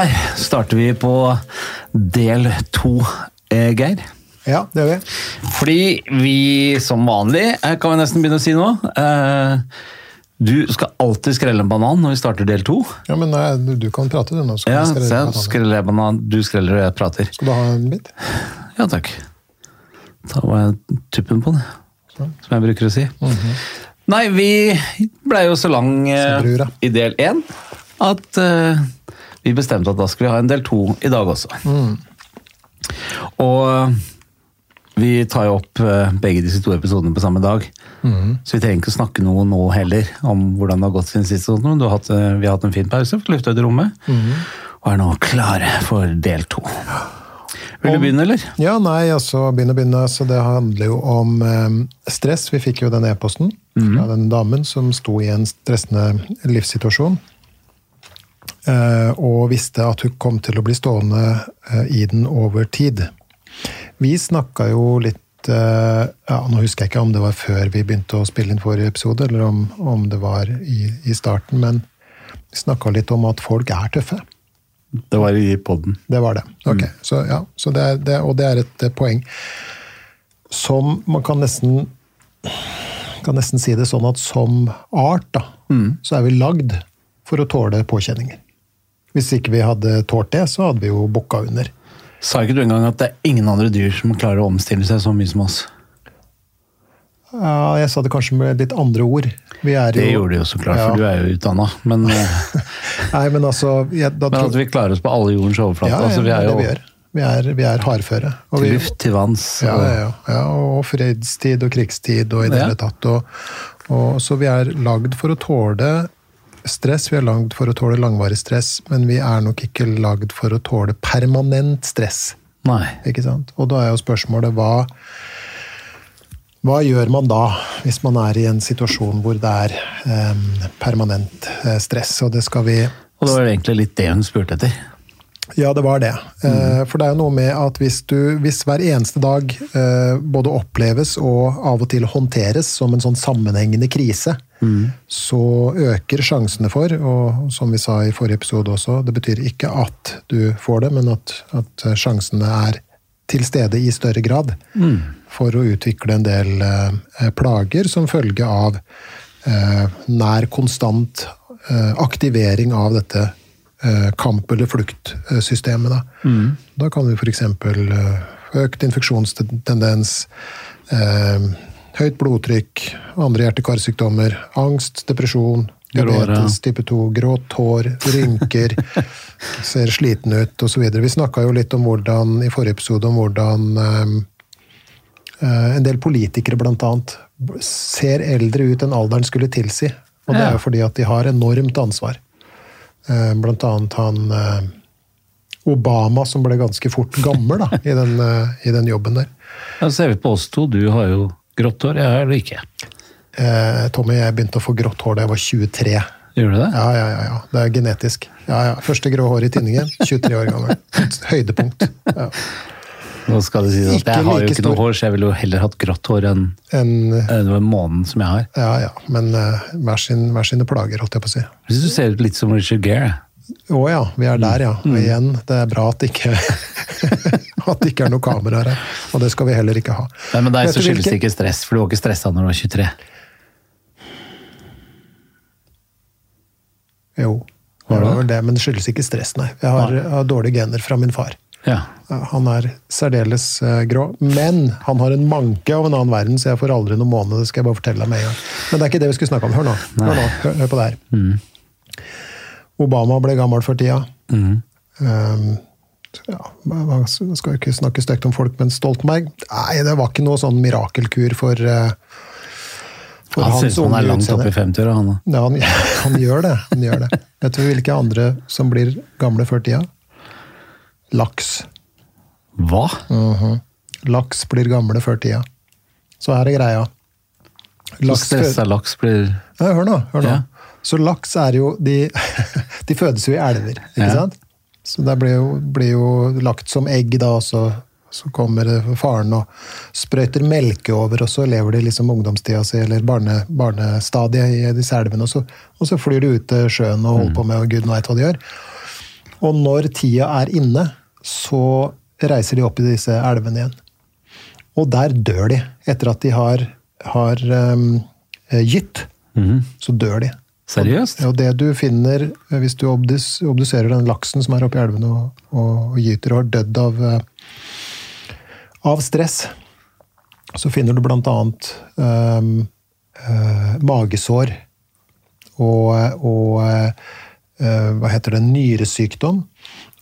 Der starter vi på del to, eh, Geir. Ja, det gjør vi. Fordi vi som vanlig, eh, kan vi nesten begynne å si nå eh, Du skal alltid skrelle en banan når vi starter del to. Ja, men nei, du, du kan prate, du nå. Skal Ja, skrelle den. skreller banan, du skreller og jeg prater. Skal du ha en bit? Ja takk. Da var jeg tuppen på Sånn. som jeg bruker å si. Nei, vi blei jo så lang eh, i del én at eh, vi bestemte at da skal vi ha en del to i dag også. Og eh, vi tar jo opp eh, begge disse to episodene på samme dag. Så vi trenger ikke å snakke noe nå heller om hvordan det har gått siden sist. eh, vi har hatt en fin pause, fått lufta ut i rommet, og er nå klare for del to. Vil du begynne, eller? Ja, nei, altså, begynne, begynne. Så det handler jo om eh, stress. Vi fikk jo den e-posten fra den damen som sto i en stressende livssituasjon. Eh, og visste at hun kom til å bli stående eh, i den over tid. Vi snakka jo litt eh, ja, Nå husker jeg ikke om det var før vi begynte å spille inn forrige episode, eller om, om det var i, i starten, men vi snakka litt om at folk er tøffe. Det var i poden. Det var det. Ok, så, ja, så det er, det, Og det er et poeng som man kan nesten kan nesten si det sånn at som art, da, så er vi lagd for å tåle påkjenninger. Hvis ikke vi hadde tålt det, så hadde vi jo bukka under. Sa ikke du engang at det er ingen andre dyr som klarer å omstille seg så mye som oss? Ja, jeg sa det kanskje med litt andre ord. Vi er jo Det gjorde du jo så klart, Ja. for du er jo utdanna. Men, eh, Nei, men altså jeg, men at vi klarer oss på alle jordens overflate. ja, ja, altså, vi det er er jo vi gjør. Vi er, vi er hardføre. Til luft, til vanns. Ja, ja, ja. ja og fredstid og krigstid og i det hele tatt. Og, og, så vi er lagd for å tåle stress, vi er lagd for å tåle langvarig stress, men vi er nok ikke lagd for å tåle permanent stress. Nei. Ikke sant? Og da er jo spørsmålet hva hva gjør man da, hvis man er i en situasjon hvor det er permanent eh, stress? Og det skal vi Og det var egentlig litt det hun spurte etter. Ja, det var det. Eh, For det er jo noe med at hvis, du, hvis hver eneste dag eh, både oppleves og av og til håndteres som en sånn sammenhengende krise, så øker sjansene for, og som vi sa i forrige episode også, det betyr ikke at du får det, men at, at sjansene er til stede i større grad for å utvikle en del eh, plager som følge av eh, nær konstant eh, aktivering av dette eh, kamp- eller fluktsystemet. Da, da kan vi f.eks. Uh, økt infeksjonstendens, eh, høyt blodtrykk, andre hjerte-karsykdommer, angst, depresjon, diabetes type 2, grått hår, rynker, ser sliten ut osv. Vi snakka jo litt om hvordan, i forrige episode om hvordan Eh, En del politikere annet ser eldre ut enn alderen skulle tilsi. Og det er jo fordi at de har enormt ansvar. Eh, Blant annet han eh, Obama som ble ganske fort gammel da, i, den, i den jobben der. Ja, ser vi på oss to. Du har jo grått hår, ja, eller ikke. Eh, Tommy, jeg begynte å få grått hår da jeg var 23. Gjorde du det? Ja, ja, ja, ja. Det er genetisk. Ja, ja. Første grå hår i tinningen, 23 år gammel. Høydepunkt. Ja. Nå skal det sies at Ikke jeg har jo ikke ikke noe hår, så jeg ville jo heller hatt grått hår enn En, en, en månen som jeg har. ja, ja. Men eh, hver, sin, hver sine plager, holdt jeg på å si. Jeg synes du ser ut litt som Richard Gere. Å ja, vi er der, ja. Og igjen, det er bra at det ikke, at det ikke er noe kameraer her. Og det skal vi heller ikke ha. Nei, men deg så skyldes det ikke stress, for du var ikke stressa når du var 23. Jo, det var vel det, men det skyldes ikke stress, nei. Jeg har, jeg har dårlige gener fra min far. Ja. Han er særdeles eh, grå, men han har en manke av en annen verden, så jeg får aldri noen måned. Det skal jeg bare fortelle deg med en gang. Men det er ikke det vi skulle snakke om. Hør nå. Hør, nå. hør, hør på det her. Obama ble gammel for tida. Um, ja, man skal ikke snakke stygt om folk, men Stoltenberg Nei, det var ikke noe sånn mirakelkur for, eh, for Han som han er langt oppe i 50-åra, han. da. Ja, han, han gjør det. Han gjør det. Vet du hvilke andre som blir gamle før tida? Laks. Hva? Mhm. Laks blir gamle før tida. Så her er greia. Laks stressa laks blir ja, hør nå. hør nå. Ja. Så laks er jo De, de fødes jo i elver, ikke Ja. sant? Så det blir jo, blir jo lagt som egg, da, og så, så kommer faren og sprøyter melke over, og så lever de liksom ungdomstida si, eller barne, barnestadiet i disse elvene, og så, og så flyr de ut til sjøen og holder på med og gud veit hva de gjør. Og når tida er inne, så reiser de opp i disse elvene igjen. Og der dør de. Etter at de har, har um, gytt, så dør de. Seriøst? Og det du finner eh, hvis du obdus, obduserer den laksen som er oppi elvene og, og, gyter og har dødd av, eh, av stress, så finner du blant annet um, uh, magesår og, og uh, hva heter det, nyresykdom.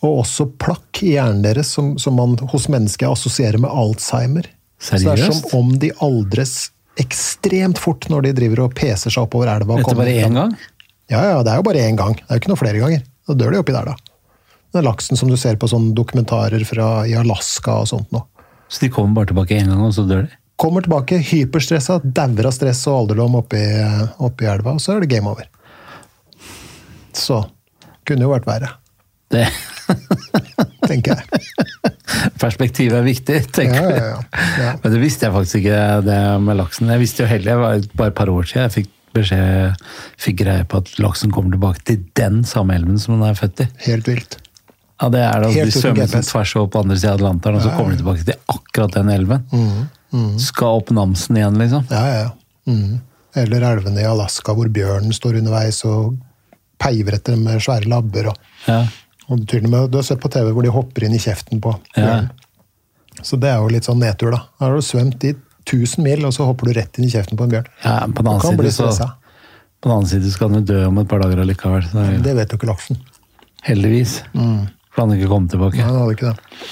Og også plakk i hjernen deres, som, som man hos mennesker assosierer med Alzheimer. Så det er som om de aldres ekstremt fort når de driver og peser seg oppover elva. kommer bare én gang? Ja, ja, det er jo bare én gang. Det er jo ikke noe flere ganger. Da dør de oppi der, da. Den laksen som du ser på sånne dokumentarer fra i Alaska og sånt nå. Så de kommer bare tilbake én gang, og så dør de? Kommer tilbake hyperstressa, dauer av stress og alderdom oppi, oppi elva, og så er det game over. Så kunne jo vært verre, Det, tenker jeg. perspektivet er viktig, tenker jeg. ja, ja. ja. Men det visste jeg faktisk ikke, det med laksen. Jeg visste jo heller, bare et par år siden jeg fikk beskjed, fikk greie på at laksen kommer tilbake til den samme elven som den er født i. Helt vilt. Ja, det er det. Helt De svømmer som tvers over på andre siden av Atlanteren, og så kommer de tilbake til akkurat den elven. Mm, Skal opp Namsen igjen, liksom. Ja, ja, ja. Mm. Eller elvene i Alaska hvor bjørnen står underveis og peiver etter dem med svære labber. Og, Ja. Og til og med, du har sett på TV hvor de hopper inn i kjeften på Ja. bjørnen. Så det er jo litt sånn nedtur, da. Her har du svømt i 1000 mil, og så hopper du rett inn i kjeften på en bjørn. ja, på den annen side så på den annen side så kan du dø om et par dager allikevel. Det jo Det vet jo ikke laksen. heldigvis. For han ikke kommet tilbake. Nei, han hadde ikke det.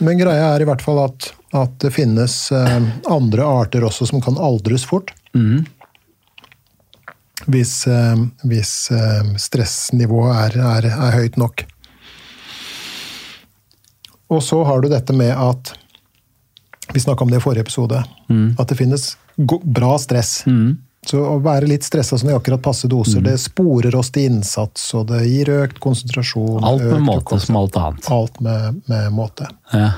Men greia er i hvert fall at, at det finnes eh, andre arter også som kan aldres fort. Mhm. Hvis, eh, hvis eh, stressnivået er, er, er høyt nok. Og så har du dette med at Vi snakka om det i forrige episode. At det finnes bra stress. Så å være litt stressa sånn i akkurat passe doser, det sporer oss til innsats, og det gir økt konsentrasjon. Alt med måte som alt annet. Alt med, med måte. Ja.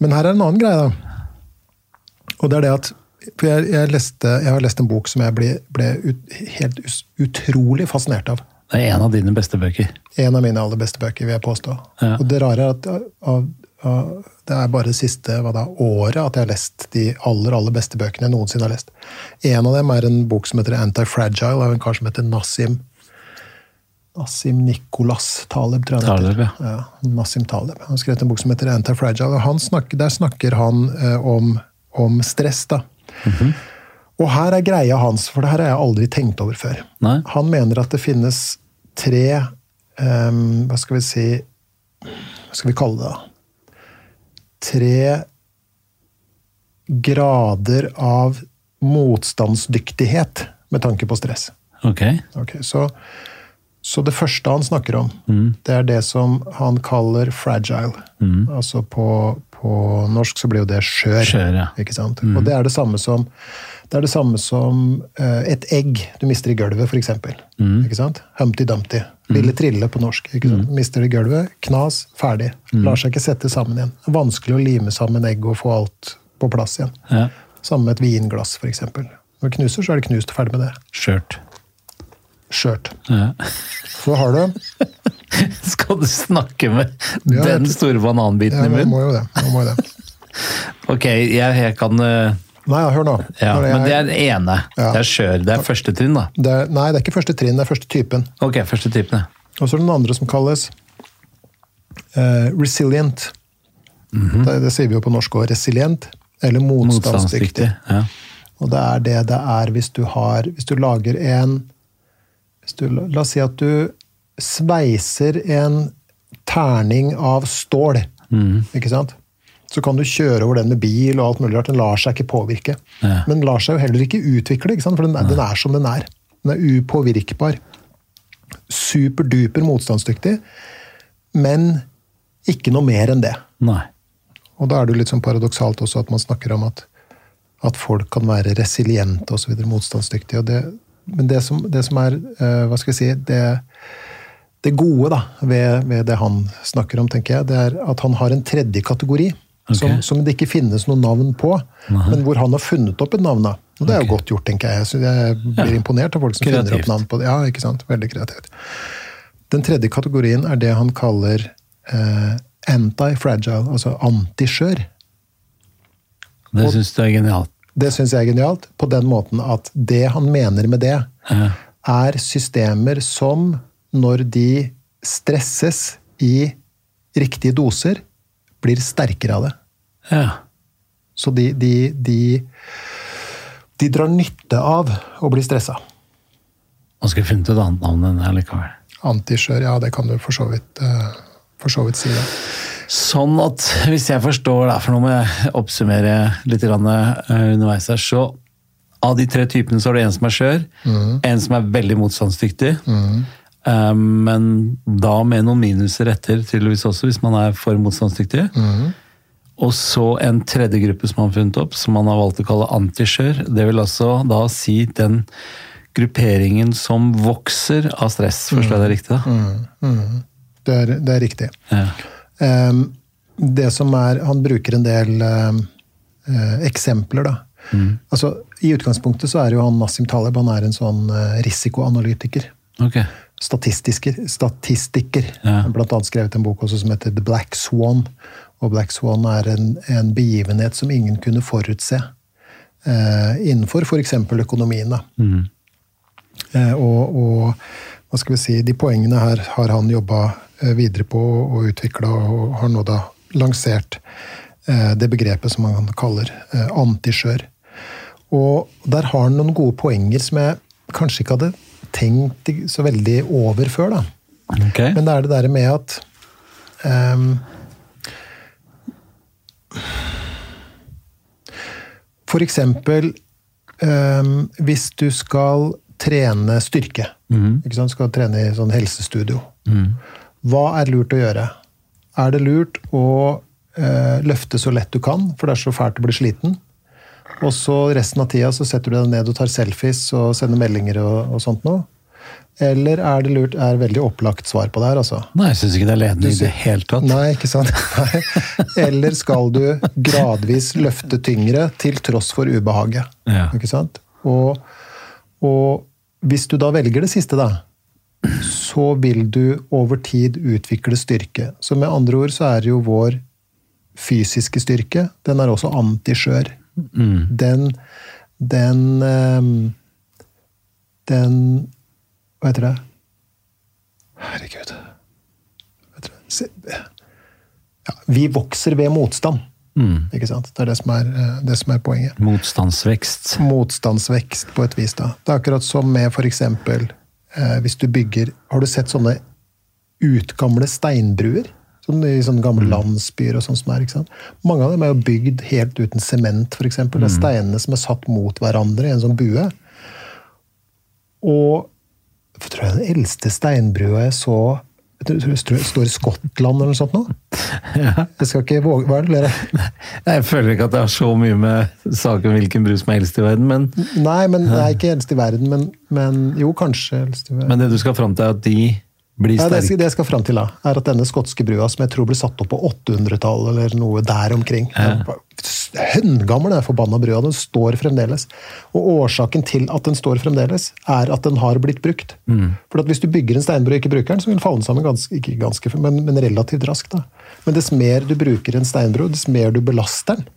Men her er en annen greie, da. Og det er det at for jeg, jeg, leste, jeg har lest en bok som jeg ble, ble ut, helt utrolig fascinert av. Det er en av dine beste bøker. En av mine aller beste bøker, vil jeg påstå. Ja. Og det rare er at av, av, det er bare det siste da, året at jeg har lest de aller aller beste bøkene jeg noensinne har lest. En av dem er en bok som heter Anti-Fragile, av en kar som heter Nassim Nassim Nicolas Taleb, tror jeg Taleb, heter. Ja, Nassim Taleb. Han har skrevet en bok som heter Anti-Fragile, og han snakker, der snakker han eh, om, om stress. da. Og her er greia hans, for det her har jeg aldri tenkt over før. Nei? Han mener at det finnes tre um, Hva skal vi si Hva skal vi kalle det? da? Tre grader av motstandsdyktighet med tanke på stress. Ok. okay så, så det første han snakker om, det er det som han kaller fragile. Altså på, på norsk så blir jo det skjør. Skjør, ja. Ikke sant? Og det er det samme som, det det samme som uh, et egg du mister i gulvet, f.eks. Ikke sant? Humpty Dumpty. Lille trille på norsk. Ikke sant? Mister det i gulvet, knas, ferdig. Lar seg ikke sette sammen igjen. Vanskelig å lime sammen egg og få alt på plass igjen. Ja. Samme med et vinglass, f.eks. Når det knuser, så er det knust og ferdig med det. Skjørt. Skjørt. Ja. Så har du Skal du snakke med Ja, den store bananbiten Ja, i man munnen? må jo det. Man må jo det. Ok, jeg, jeg kan uh, Nei, ja, hør nå. Ja, jeg- men det er den ene. Det er skjør. Det er første trinn, da. det er, nei, det er ikke første trinn, det er første typen. Ok, første typen, ja. Og så er det den andre som kalles uh, resilient. Mhm. det, det sier vi jo på norsk òg. Resilient. Eller motstandsdyktig. Ja. Og det er det det er hvis du har Hvis du lager en du, La oss si at du sveiser en terning av stål. mm. Ikke sant? Så kan du kjøre over den med bil, og alt mulig rart. Den lar seg ikke påvirke. Ja. Men den lar seg jo heller ikke utvikle, ikke sant? for den, den er som den er. Den er upåvirkbar. Superduper motstandsdyktig, men ikke noe mer enn det. Nei. Og da er det jo litt sånn paradoksalt også at man snakker om at, at folk kan være resiliente osv. motstandsdyktige. Og det, men det som, det som er eh, hva skal jeg si, det, det gode da, ved, ved det han snakker om, tenker jeg, det er at han har en tredje kategori. Som, som det ikke finnes noe navn på, men hvor han har funnet opp et navn. da. Og det er jo godt gjort, tenker jeg. Så jeg blir imponert av folk som finner opp navn på det. Ja, ikke sant? Veldig kreativt. Den tredje kategorien er det han kaller eh, anti-fragile, altså antiskjør. Det syns du er genialt. Det syns jeg er genialt, på den måten at det han mener med det, Ja. er systemer som, når de stresses i riktige doser, blir sterkere av det. ja. Så de, de, de, de drar nytte av å bli stressa. Man skulle funnet et annet navn enn det likevel. Antiskjør, ja, det kan du for så vidt, eh, for så vidt si. det. Sånn at hvis jeg forstår det, for nå må jeg oppsummere litt eh, underveis her, så av de tre typene så har du en som er skjør, en som er veldig motstandsdyktig, eh, men da med noen minuser etter, tydeligvis også, hvis man er for motstandsdyktig. Og så en tredje gruppe som han har funnet opp, som han har valgt å kalle antiskjør. Det vil altså da si den grupperingen som vokser av stress. Forstår jeg det riktig? da? Det er, det er riktig. Ja. Um, det som er Han bruker en del um, uh, eksempler, da. Altså, I utgangspunktet så er jo han Nassim Taleb han er en sånn eh, risikoanalytiker. Ok. Statistiker. statistiker. Ja. Blant annet skrevet en bok også som heter The Black Swan. Og Black Swan er en, en begivenhet som ingen kunne forutse. Eh, innenfor f.eks. økonomien. Da. Eh, og, og hva skal vi si, de poengene her har han jobba eh, videre på og utvikla, og har nå da lansert eh, det begrepet som han kaller eh, antiskjør. Og der har han noen gode poenger som jeg kanskje ikke hadde tenkt så veldig over før. da. Okay. Men det er det der med at um, For eksempel um, hvis du skal trene styrke. Ikke sant? Skal trene i sånn helsestudio. Hva er lurt å gjøre? Er det lurt å uh, løfte så lett du kan, for det er så fælt å bli sliten? Og så resten av tida så setter du deg ned og tar selfies og sender meldinger og, og sånt noe? Eller er det lurt er veldig opplagt svar på det her, altså? Nei, jeg syns ikke det er ledende i det hele tatt. Nei, ikke sant? Nei. Eller skal du gradvis løfte tyngre til tross for ubehaget? Ja. Ikke sant? Og, og hvis du da velger det siste, da, så vil du over tid utvikle styrke. Så med andre ord så er jo vår fysiske styrke, den er også antiskjør. Den, den ehm, Den Hva heter det? Herregud. Hva heter det? Ja, vi vokser ved motstand. Ikke sant? Det er det som er, eh, det som er poenget Motstandsvekst. motstandsvekst på et vis. da. Det er akkurat som med f.eks. Eh, hvis du bygger Har du sett sånne utgamle steinbruer? Sånn I sånne gamle landsbyer og sånn som er. ikke sant? Mange av dem er jo bygd helt uten sement, f.eks. Det er steinene som er satt mot hverandre i en sånn bue. Og jeg tror jeg den eldste steinbrua jeg så jeg tror det står i Skottland eller noe sånt nå. Ja. Jeg skal ikke våge Hva er det? Jeg føler ikke at det har så mye med saken om hvilken brus som er eldst i verden, men, Nei, men det er ikke eldst i verden, men, men jo, kanskje eldst i verden. men det du skal fram til, er at de blir Ja, det, det jeg skal fram til, da, er at denne skotske brua, som jeg tror ble satt opp på 800-tallet, eller noe der omkring Høngammel, den forbanna brua. Den står fremdeles. Og årsaken til at den står fremdeles, er at den har blitt brukt. For at hvis du bygger en steinbru og ikke bruker den, så vil den falle sammen ganske, ikke ganske, men, men relativt raskt. da. Men dess mer du bruker en steinbru, dess mer du belaster den,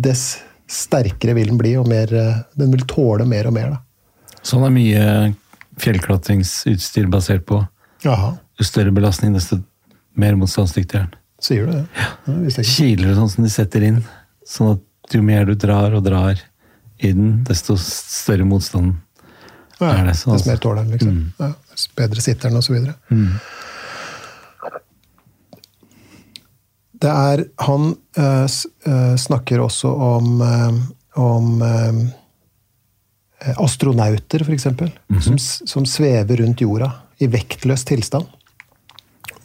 dess sterkere vil den bli, og mer, eh, den vil tåle mer og mer. da. Sånn er mye fjellklatringsutstyr basert på. Jaha, Jo større belastning, desto mer motstandsdyktig er den. sier du det? Ja, ikke. Kiler og sånn som de setter inn, sånn at jo mer du drar og drar i den, desto større motstand Ja, er det. Sånn, altså. mer tåler den, liksom. Ja, bedre sitter den, og så videre. Det er Han øh, snakker også om, øh, om øh, astronauter, f.eks., eksempel som, som svever rundt jorda i vektløs tilstand.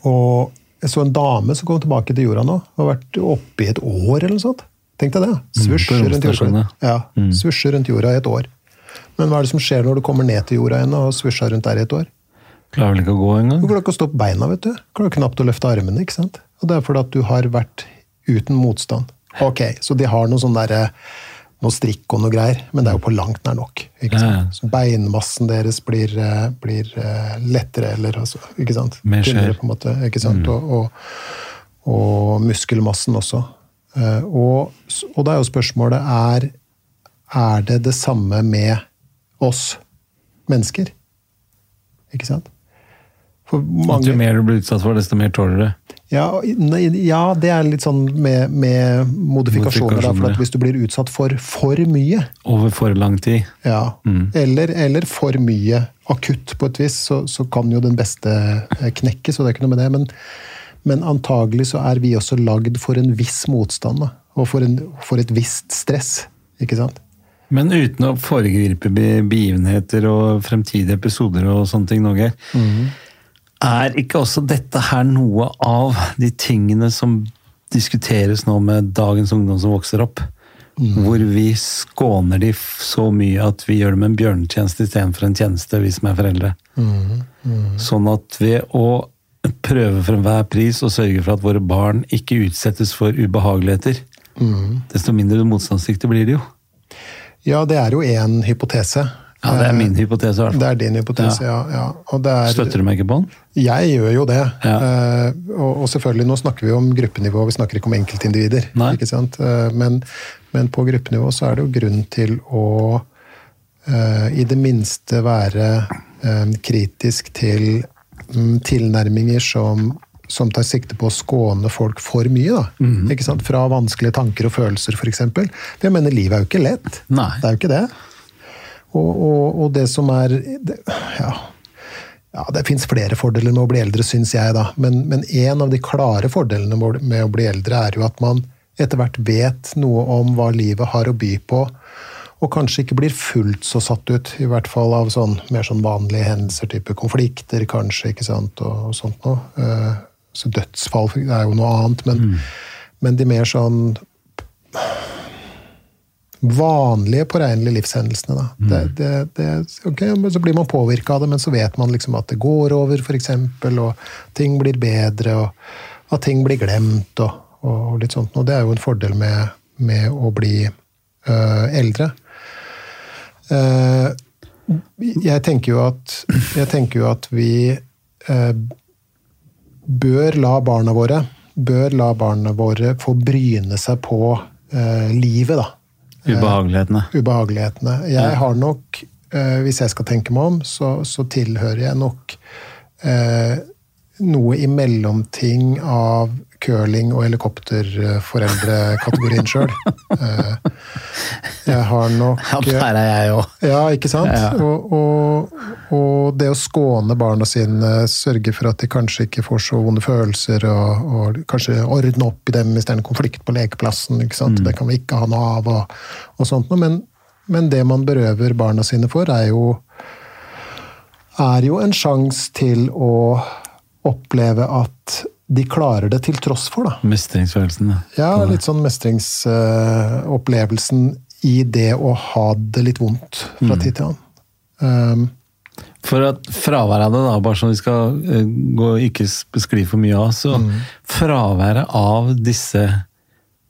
Og jeg så en dame som kom tilbake til jorda nå, har vært oppe i et år eller noe sånt. Tenk deg det. Svusjer rundt, jorda. ja, svusjer rundt jorda i et år. Men hva er det som skjer når du kommer ned til jorda igjen og svusjer rundt der i et år? Klarer vel ikke å gå engang? Du klarer ikke å stå på beina, vet du. Klarer knapt å løfte armene. ikke sant? Og det er fordi at du har vært uten motstand. Ok, så de har noen sånne derre noe strikk og noe greier, men det er jo på langt nær nok. ikke sant? Så beinmassen deres blir, eh, blir eh, lettere, eller altså, ikke sant? Tynnere, på en måte, ikke sant? Og, og, og muskelmassen også. Eh, Og, og da er jo spørsmålet er, er det det samme med oss mennesker? Ikke sant? For mange, jo mer du blir utsatt for, desto mer tåler du. Ja, ja, det er litt sånn med, med modifikasjoner. Da, for hvis du blir utsatt for for mye, Over for lang tid. ja, eller, eller for mye akutt på et vis, så, så kan jo den beste eh, knekkes, og det er ikke noe med det. Men, men antagelig så er vi også lagd for en viss motstand, da, og for, en, for et visst stress. Ikke sant? Men uten å foregripe begivenheter og fremtidige episoder og sånne ting, Norge. Er ikke også dette her noe av de tingene som diskuteres nå med dagens ungdom som vokser opp? Hvor vi skåner de så mye at vi gjør dem en bjørnetjeneste istedenfor en tjeneste, vi som er foreldre. Sånn at ved å prøve for enhver pris å sørge for at våre barn ikke utsettes for ubehageligheter, desto mindre motstandsdyktige blir de jo. Ja, det er jo én hypotese. Ja, Det er min hypotese. i hvert fall. Det er din hypotese, ja. ja. Det er, Støtter du meg ikke på den? Jeg gjør jo det. Ja. Uh, og, og selvfølgelig, nå snakker vi om gruppenivå, vi snakker ikke om enkeltindivider. Nei. Ikke sant? Uh, men, men på gruppenivå så er det jo grunn til å uh, i det minste være kritisk til um, tilnærminger som, som tar sikte på å skåne folk for mye. Da. Mhm. Ikke sant? Fra vanskelige tanker og følelser, f.eks. For jeg mener, livet er jo ikke lett. Nei. Det er jo ikke det. Og, og, og det som er det, ja, ja, Det fins flere fordeler med å bli eldre, syns jeg. da. Men, men en av de klare fordelene med å bli eldre er jo at man etter hvert vet noe om hva livet har å by på. Og kanskje ikke blir fullt så satt ut, i hvert fall av sånn, mer sånn vanlige hendelser, type konflikter kanskje, ikke sant, og, og sånt noe. Eh, Så dødsfall er jo noe annet, men, men de mer sånn vanlige påregnelige livshendelsene. Da. Det, det, det, okay, Så blir man påvirka av det, men så vet man liksom at det går over, f.eks., og ting blir bedre, og at ting blir glemt, og, og litt sånt. Og det er jo en fordel med, med å bli øh, eldre. Uh, jeg tenker jo at, jeg tenker jo at vi uh, bør la barna våre bør la barna våre få bryne seg på uh, livet, da Ubehagelighetene. ubehagelighetene. Jeg har nok, eh, hvis jeg skal tenke meg om, så, så tilhører jeg nok eh, noe i mellomting av curling- og helikopterforeldrekategorien sjøl. Jeg har nok Ja, der er jeg òg. ja, ikke sant? Ja. Og, og, og det å skåne barna sine, sørge for at de kanskje ikke får så vonde følelser, og, og kanskje ordne opp i dem hvis det er en konflikt på lekeplassen. ikke sant? Det kan vi ikke ha noe av, og, og sånt noe. Men, men det man berøver barna sine for, er jo, er jo en sjanse til å oppleve at de klarer det til tross for, da. Mestringsfølelsen. ja. Ja, litt sånn mestringsopplevelsen i det å ha det litt vondt fra tid til annen. Um, For at fraværet av det, da, bare så vi skal eh, gå, ikke skli for mye av, så fraværet av disse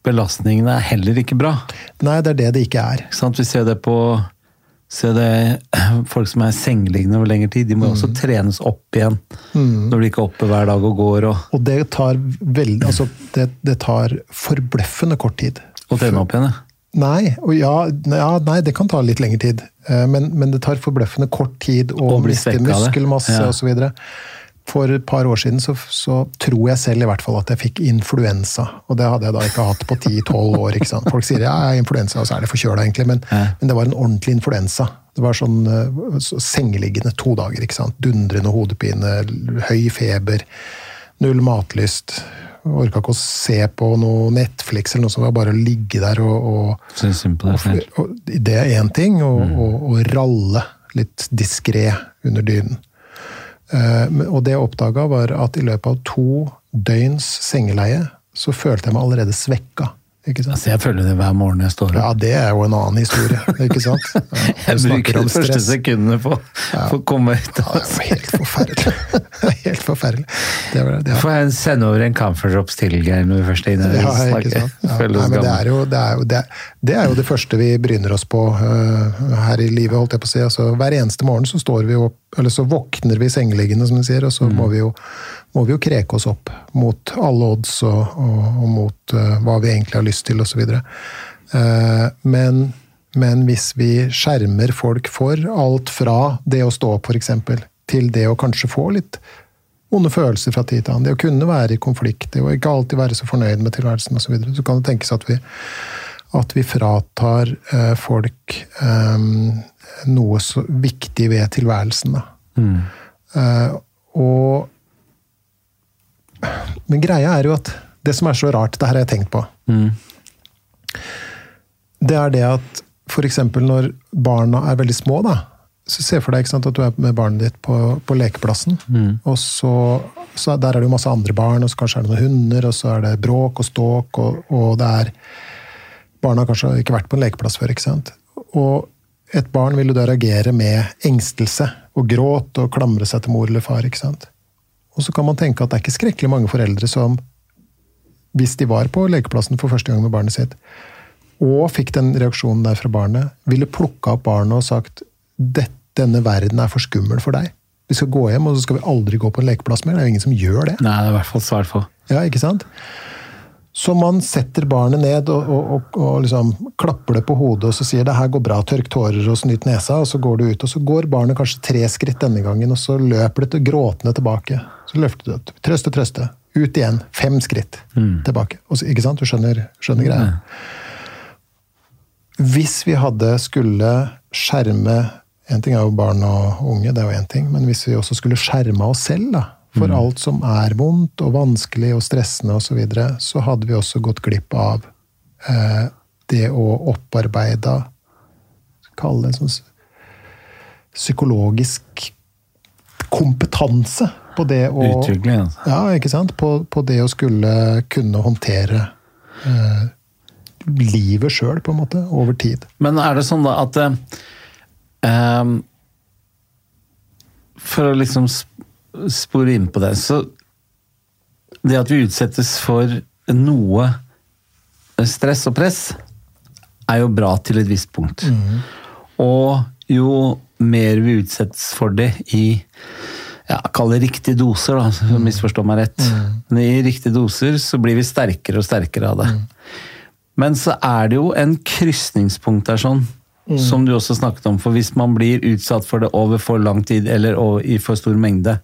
belastningene er heller ikke bra. nei, det er det det ikke er. Sånn. Vi ser det på ser det, folk som er sengeliggende over lengre tid. De må mm. også trenes opp igjen når de ikke er oppe hver dag og går. og, Og det tar, veld, altså, det, det tar forbløffende kort tid. Å trene opp igjen. ja. Nei, ja, ja, nei, det kan ta litt lengre tid. Eh, Men, men det tar forbløffende kort tid å miste muskelmasse Ja. osv. For et par år siden så, så tror jeg selv i hvert fall at jeg fikk influensa. Og det hadde jeg da ikke hatt på 10-12 år. ikke sant? Folk sier ja, jeg er influensa, og så er det forkjøla, egentlig. Men, Ja. men det var en ordentlig influensa. Det var sånn eh, så sengeliggende to dager. ikke sant? Dundrende hodepine, høy feber, null matlyst. Orka ikke å se på noe Netflix eller noe som var bare å ligge der og, og selv. og det er én ting, og, og ralle litt diskré under dynen. Eh, og det jeg oppdaga, var at i løpet av to døgns sengeleie så følte jeg meg allerede svekka? Altså, jeg føler det hver morgen jeg står opp. Ja, det er jo en annen historie, ikke sant? Ja, jeg bruker de første sekundene på for å komme ut. Ja, det er helt forferdelig. Det var helt forferdelig. Det var, det var. Får jeg sende over en camphor til, Geir, når vi først er inne ja, ikke snakker? Ja, nei, det er, jo, det, er jo, det, det er jo det første vi bryner oss på uh, her i livet, holdt jeg på å si. Altså, hver eneste morgen så står vi opp, eller så våkner vi sengeliggende, som de sier, og så Mm. må, vi jo, må vi jo kreke oss opp mot alle odds og, og, og mot uh, hva vi egentlig har lyst til, osv. Uh, men, men hvis vi skjermer folk for alt fra det å stå opp, f.eks., til det å kanskje få litt vonde følelser fra tid til annen. Det å kunne være i konflikt, det å ikke alltid være så fornøyd med tilværelsen osv. Så, videre. så kan det tenkes at vi, at vi fratar uh, folk um, noe så viktig ved tilværelsen. Da. Eh, og Men greia er jo at det som er så rart, det her har jeg tenkt på, det er det at f.eks. når barna er veldig små, da, så se for deg sant, at du er med barnet ditt på, på lekeplassen. Og så, så Der er det jo masse andre barn, og så kanskje er det noen hunder, og så er det bråk og ståk, og, og det er Barna har kanskje ikke vært på en lekeplass før. ikke sant? Og et barn vil jo da reagere med engstelse og gråt og klamre seg til mor eller far. ikke sant? Og så kan man tenke at det er ikke skrekkelig mange foreldre som, hvis de var på lekeplassen for første gang med barnet sitt, og fikk den reaksjonen der fra barnet, ville plukka opp barnet og sagt «Dette- denne verden er for skummel for deg. Vi skal gå hjem, og så skal vi aldri gå på en lekeplass mer. Det er jo ingen som gjør det. Nei, det er i hvert fall svært få. Ja, ikke sant? Så man setter barnet ned og, og, og, og liksom klapper det på hodet og så sier det her går bra, tørk tårer og snyt nesa, og så går du ut. Og så går barnet kanskje tre skritt denne gangen, og så løper det til gråtende tilbake. Så løfter du det. Trøste, trøste. Ut igjen. Fem skritt tilbake. Og så, ikke sant? Du skjønner, skjønner greia? Hvis vi hadde skulle skjerme En ting er jo barn og unge, det er jo én ting, men hvis vi også skulle skjerma oss selv da, for alt som er vondt og vanskelig og stressende osv., så, videre, så hadde vi også gått glipp av eh, det å opparbeide Kall det en sånn psykologisk kompetanse på det å Utvikling, altså. ja, ikke sant? På, på det å skulle kunne håndtere eh, livet sjøl, på en måte, over tid. Men er det sånn da at eh, ehm, For å liksom sp- spore inn på det, så Det at vi utsettes for noe stress og press, er jo bra til et visst punkt. Og jo mer vi utsettes for det i ja, Kall det riktige doser, da, så misforstå meg rett. Men i riktige doser så blir vi sterkere og sterkere av det. Men så er det jo en krysningspunkt der sånn, som du også snakket om. For hvis man blir utsatt for det over for lang tid, eller i for stor mengde,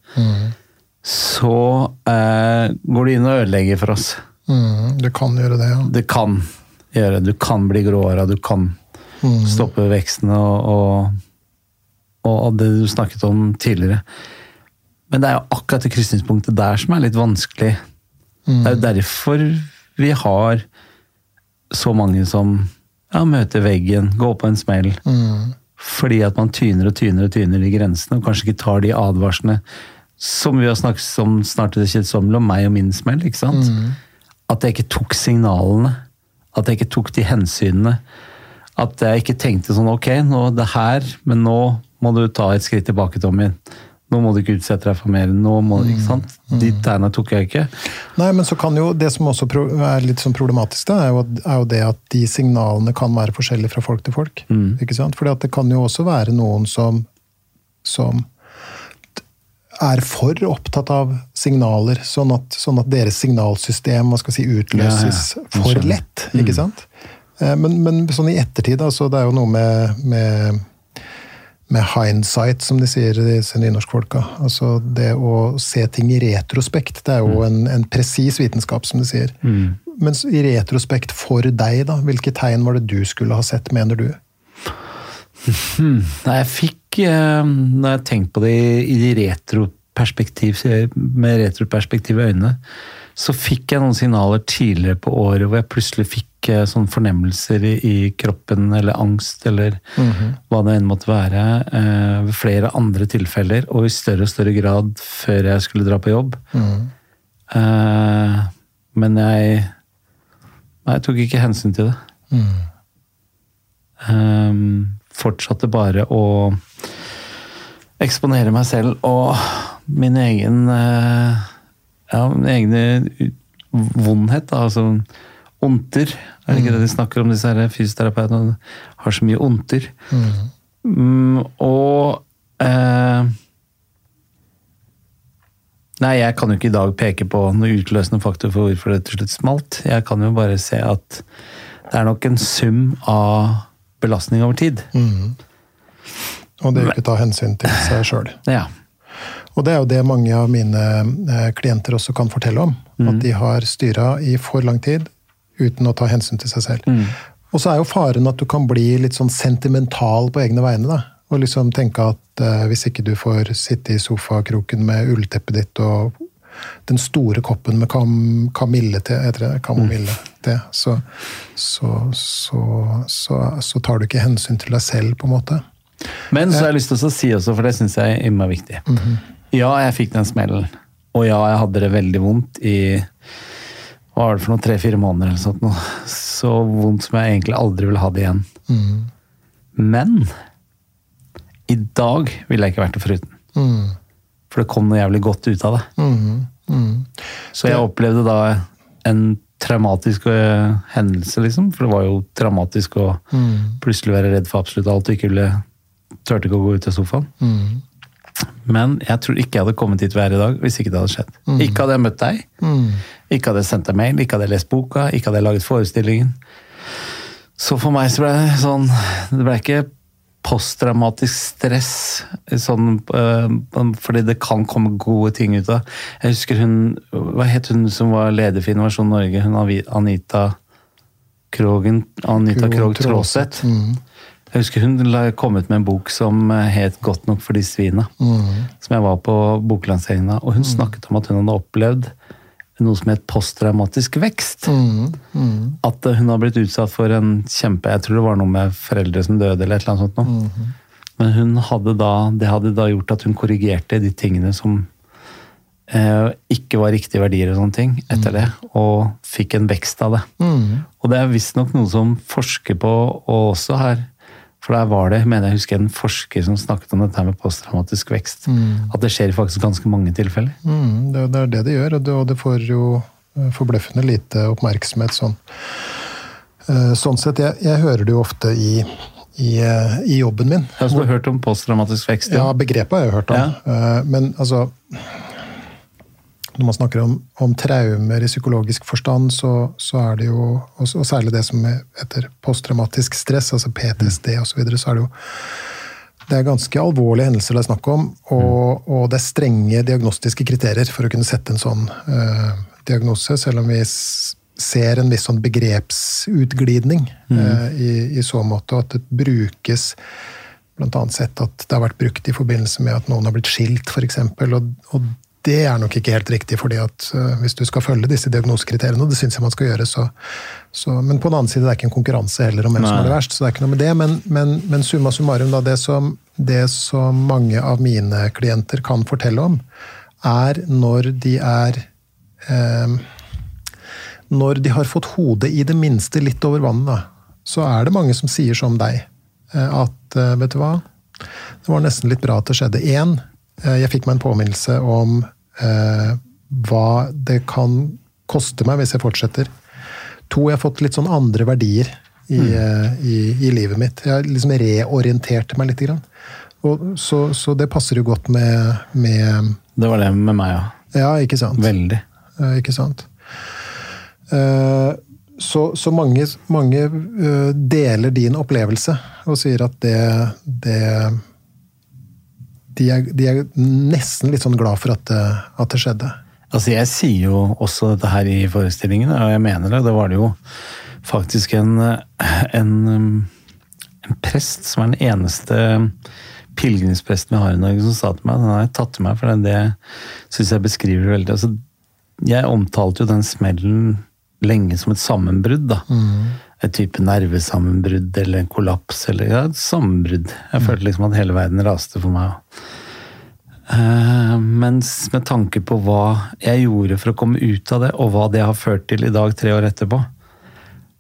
så eh, går det inn og ødelegger for oss. Mm, det kan gjøre det, ja. Det kan gjøre. Du kan bli gråhåra, du kan stoppe veksten og, og, og det du snakket om tidligere. Men det er jo akkurat det krysningspunktet der som er litt vanskelig. Det er jo derfor vi har så mange som ja, møte veggen, gå på en smell. Fordi at man tyner og tyner og tyner de grensene, og kanskje ikke tar de advarslene som vi har snakket om snart til det kjedsommelige, om meg og min smell. ikke sant? At jeg ikke tok signalene. At jeg ikke tok de hensynene. At jeg ikke tenkte sånn ok, nå er det her, men nå må du ta et skritt tilbake, Tommy. Nå må du ikke utsette deg for mer. nå må du, ikke sant? De tegna tok jeg ikke. Nei, men så kan jo Det som også er litt sånn problematisk, da, er, jo, er jo det at de signalene kan være forskjellige fra folk til folk. ikke sant? Fordi at det kan jo også være noen som, som er for opptatt av signaler, sånn at, sånn at deres signalsystem si, utløses Ja, ja. For lett. ikke sant? Eh, Men, men sånn i ettertid, altså, det er jo noe med, med med hindsight, som de sier, disse nynorskfolka. Altså det å se ting i retrospekt. Det er jo en, en presis vitenskap, som de sier. Men i retrospekt for deg, da, hvilke tegn var det du skulle ha sett, mener du? Nei, jeg fikk eh, Når jeg tenkte på det i, i de retroperspektiv, med retroperspektive øyne, så fikk jeg noen signaler tidligere på året hvor jeg plutselig fikk eh, sånne fornemmelser i, i kroppen, eller angst, eller hva det enn måtte være, eh, ved flere andre tilfeller, og i større og større grad før jeg skulle dra på jobb. Eh, men jeg Nei, jeg tok ikke hensyn til det. Um, fortsatte bare å eksponere meg selv og min egen uh, Ja, min egen vondhet, da. Altså ondter. Er det ikke det de snakker om, disse her fysioterapeutene? Har så mye onter. Mm, og eh, Nei, jeg kan jo ikke i dag peke på noe utløsende faktor for hvorfor det til slutt smalt. Jeg kan jo bare se at det er nok en sum av belastning over tid. Mm. Og det ikke ta hensyn til seg sjøl. Ja. Og det er jo det mange av mine eh, klienter også kan fortelle om. At de har styra i for lang tid uten å ta hensyn til seg selv. Og så er jo faren at du kan bli litt sånn sentimental på egne vegne. da. Og liksom tenke at eh, hvis ikke du får sitte i sofakroken med ullteppet ditt og den store koppen med kam, til, heter det, kamomille-te, så, så, så, så, så tar du ikke hensyn til deg selv, på en måte. Men så har jeg lyst til å si også, for det syns jeg er innmari viktig. Ja, jeg fikk den smellen. Og ja, jeg hadde det veldig vondt i hva var det for noe, tre-fire måneder eller sånt. Noe. Så vondt som jeg egentlig aldri ville ha det igjen. Men i dag ville jeg ikke vært det foruten. For det kom noe jævlig godt ut av det. Så jeg opplevde da en traumatisk uh, hendelse, liksom. For det var jo traumatisk å plutselig være redd for absolutt alt og ikke ville turte ikke å gå ut av sofaen. Men jeg tror ikke jeg hadde kommet dit vi er i dag hvis ikke det hadde skjedd. Ikke hadde jeg møtt deg, ikke hadde jeg sendt deg mail, ikke hadde jeg lest boka, ikke hadde jeg laget forestillingen. Så for meg så ble det sånn Det ble ikke posttraumatisk stress, sånn, øh, fordi det kan komme gode ting ut av Jeg husker hun Hva het hun som var leder for Innovasjon Norge? Hun Anita Krogen Anita Krogh Traaseth. Jeg husker hun kom ut med en bok som het 'Godt nok for de svina'. Som jeg var på boklanseringen av. Og hun snakket om at hun hadde opplevd noe som het posttraumatisk vekst. At eh, hun har blitt utsatt for en kjempe Jeg tror det var noe med foreldre som døde, eller et eller annet sånt. Noe. Men hun hadde da, det hadde da gjort at hun korrigerte de tingene som eh, ikke var riktige verdier og sånne ting, etter det. Og fikk en vekst av det. Og det er visstnok noe som forsker på, og også her For der var det, mener jeg husker en forsker som snakket om dette med posttraumatisk vekst. At det skjer i faktisk ganske mange tilfeller. Mm, det, det er det det gjør, og det, og det får jo eh, forbløffende lite oppmerksomhet sånn. Eh, Sånn sett, jeg, jeg hører det jo ofte i, i, eh, i jobben min. Du har hørt om posttraumatisk vekst. Ja, begrepet har jeg hørt om. Ja. Men altså Når man snakker om, om traumer i psykologisk forstand, så, så er det jo Og og særlig det som heter posttraumatisk stress, altså PTSD osv., så, videre, så er det jo det er ganske alvorlige hendelser det er snakk om, og, og det er strenge diagnostiske kriterier for å kunne sette en sånn uh, diagnose, selv om vi ser en viss sånn begrepsutglidning uh, i, i så måte, og at det brukes blant annet sett at det har vært brukt i forbindelse med at noen har blitt skilt, f.eks. Og, og det er nok ikke helt riktig, fordi at øh, hvis du skal følge disse diagnosekriteriene, og det syns jeg man skal gjøre, så, så Men på den annen side, det er ikke en konkurranse heller om hvem som er det verst, så det er ikke noe med det. Men, men, men summa summarum, da, det som, det som mange av mine klienter kan fortelle om, er når de er eh, Når de har fått hodet i det minste litt over vannet, så er det mange som sier som deg, eh, at eh, vet du hva, det var nesten litt bra at det skjedde. Én, jeg fikk meg en påminnelse om eh, hva det kan koste meg hvis jeg fortsetter. To, jeg har fått litt sånn andre verdier i, eh, i, i livet mitt. Jeg har liksom reorientert meg litt. Grann. Og, så, så det passer jo godt med, med Det var det med meg, ja. Ja, ikke sant? Veldig. Eh, Ikke sant? Eh, Så, så mange, mange eh, deler din opplevelse og sier at det, det de, er, de er nesten litt sånn glad for at det, at det skjedde. Altså, jeg sier jo også dette her i forestillingen, og jeg mener det. Det var det jo faktisk en, en, en prest som er den eneste pilegrimspresten vi har i Norge, som sa til meg Den har jeg tatt til meg, for det, det syns jeg beskriver det veldig. Altså, jeg omtalte jo den smellen lenge som et sammenbrudd. da. Et type nervesammenbrudd eller en kollaps eller ja, et sammenbrudd. Jeg følte liksom at hele verden raste for meg. Eh, mens med tanke på hva jeg gjorde for å komme ut av det, og hva det har ført til i dag, tre år etterpå,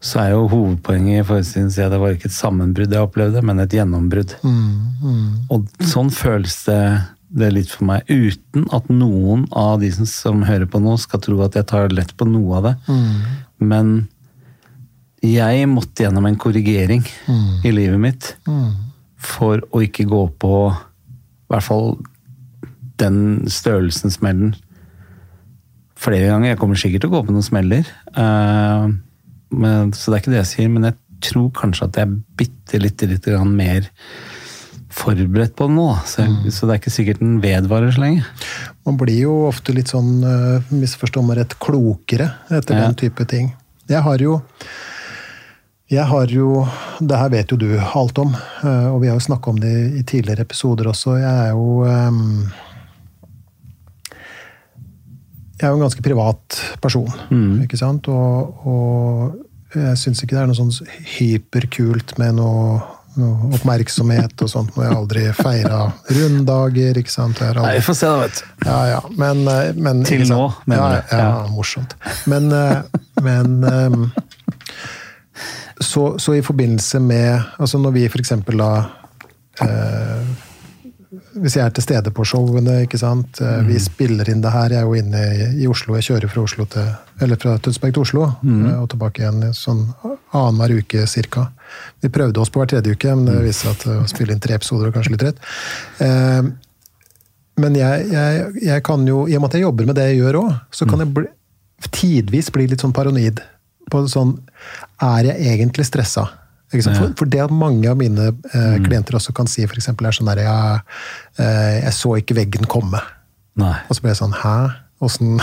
så er jo hovedpoenget i forestillingen at det var ikke et sammenbrudd jeg opplevde, men et gjennombrudd. Og sånn føles det, det litt for meg, uten at noen av de som, som hører på nå, skal tro at jeg tar lett på noe av det. Men jeg måtte gjennom en korrigering i livet mitt for å ikke gå på i hvert fall den størrelsen smellen flere ganger. Jeg kommer sikkert til å gå på noen smeller. uh, men, så det er ikke det jeg sier, men jeg tror kanskje at jeg er bitte lite litt mer forberedt på det nå. Så, jeg, så det er ikke sikkert den vedvarer så lenge. Man blir jo ofte litt sånn, uh, misforstå meg rett, klokere etter Ja. den type ting. Jeg har jo jeg har jo, Det her vet jo du alt om, eh, og vi har jo snakka om det i tidligere episoder også. Jeg er jo ehm, Jeg er jo en ganske privat person, ikke sant? Og, og jeg syns ikke det er noe sånn hyperkult med noe, noe oppmerksomhet og sånt. Når jeg aldri feira runddager, ikke sant. Har Nei, aldri vi får se, da, vet du. ja, ja. Men, eh, men Til nå, mener du? Ja, Ja. morsomt. Men, eh, men så, så i forbindelse med Altså når vi eksempel da eh, Hvis jeg er til stede på showene, ikke sant. Mm. Vi spiller inn det her. Jeg er jo inne i, i Oslo. Jeg kjører fra Oslo til eller fra Tønsberg til Oslo mm. og tilbake igjen sånn annenhver uke cirka. Vi prøvde oss på hver tredje uke, men det viste seg at eh, å spille inn tre episoder var kanskje litt rett. Eh, men jeg, jeg, jeg kan jo, i og med at jeg jobber med det jeg gjør òg, så kan jeg bli, tidvis bli litt sånn paranoid. På sånn Er jeg egentlig stressa? For, for det at mange av mine eh, klienter også kan si, for eksempel, er sånn der jeg, eh, Jeg så ikke veggen komme. Nei. Og så ble jeg sånn Hæ? Åssen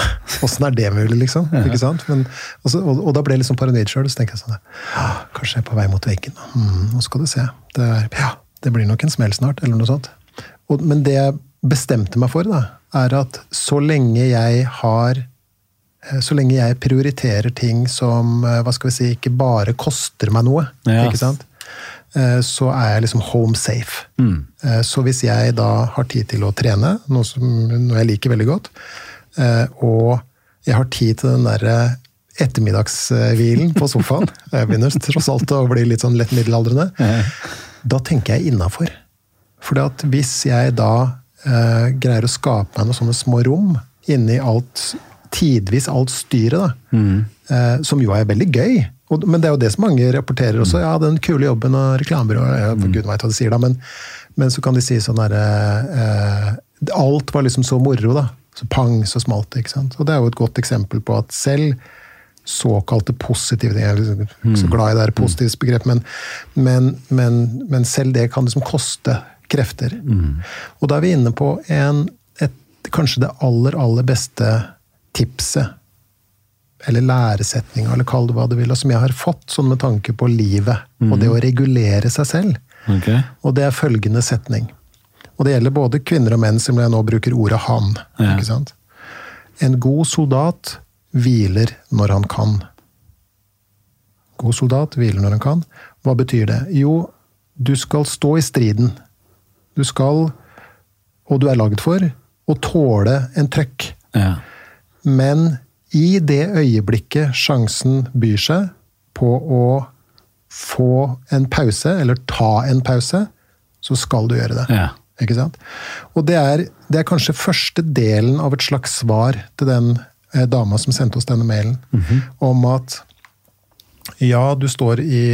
er det mulig, liksom? Ikke sant? Men, og, så, og, og da ble jeg litt sånn paranoid sjøl. Så tenker jeg sånn «Ja, Kanskje jeg er på vei mot veggen. Mm, nå skal du se. Det, er, ja, det blir nok en smell snart, eller noe sånt. Og, men det jeg bestemte meg for, da, er at så lenge jeg har så lenge jeg prioriterer ting som eh, hva skal vi si, ikke bare koster meg noe, Ja. ikke sant? Eh, så er jeg liksom home safe. Mm. Så hvis jeg da har tid til å trene, noe, som, noe jeg liker veldig godt, eh, og jeg har tid til den derre ettermiddagshvilen på sofaen Jeg begynner tross alt å bli litt sånn lett middelaldrende. Da tenker jeg innafor. For hvis jeg da eh, greier å skape meg noen sånne små rom inni alt tidvis alt styret, da, eh, som jo er veldig gøy. Og, men det er jo det som mange rapporterer også. Ja, den kule jobben og reklamebyrået ja, gud veit hva de sier da, men, men så kan de si sånn herre eh, Alt var liksom så moro, da. Så pang, så smalt det. ikke sant? Og det er jo et godt eksempel på at selv såkalte positive ting. Jeg er liksom ikke så glad i det positivsbegrepet, men, men, men, men selv det kan liksom koste krefter. Og da er vi inne på en, et, kanskje det aller, aller beste tipset, eller læresetninga, eller kall det hva du vil, og som jeg har fått sånn med tanke på livet, og det å regulere seg selv. Okay. Og det er følgende setning. Og det gjelder både kvinner og menn, som jeg nå bruker ordet han. Ja. ikke sant? En god soldat hviler når han kan. God soldat hviler når han kan. Hva betyr det? Jo, du skal stå i striden. Du skal, og du er lagd for, å tåle en trøkk. Ja. Men i det øyeblikket sjansen byr seg på å få en pause, eller ta en pause, så skal du gjøre det. Ja. Ikke sant? Og det er, det er kanskje første delen av et slags svar til den eh, dama som sendte oss denne mailen, om at ja, du står i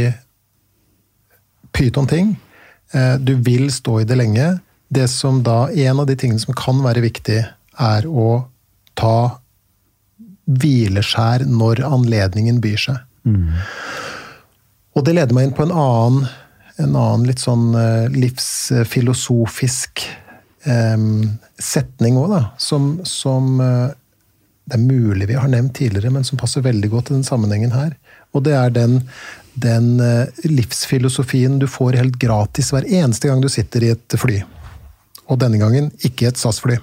pyton-ting. Eh, Du vil stå i det lenge. Det som da, En av de tingene som kan være viktig, er å ta hvileskjær når anledningen byr seg. Og det leder meg inn på en annen, en annen litt sånn eh, livsfilosofisk eh, setning òg, da. Som, som eh, det er mulig vi har nevnt tidligere, men som passer veldig godt i den sammenhengen her. Og det er den, den eh, livsfilosofien du får helt gratis hver eneste gang du sitter i et fly. Og denne gangen ikke et SAS-fly.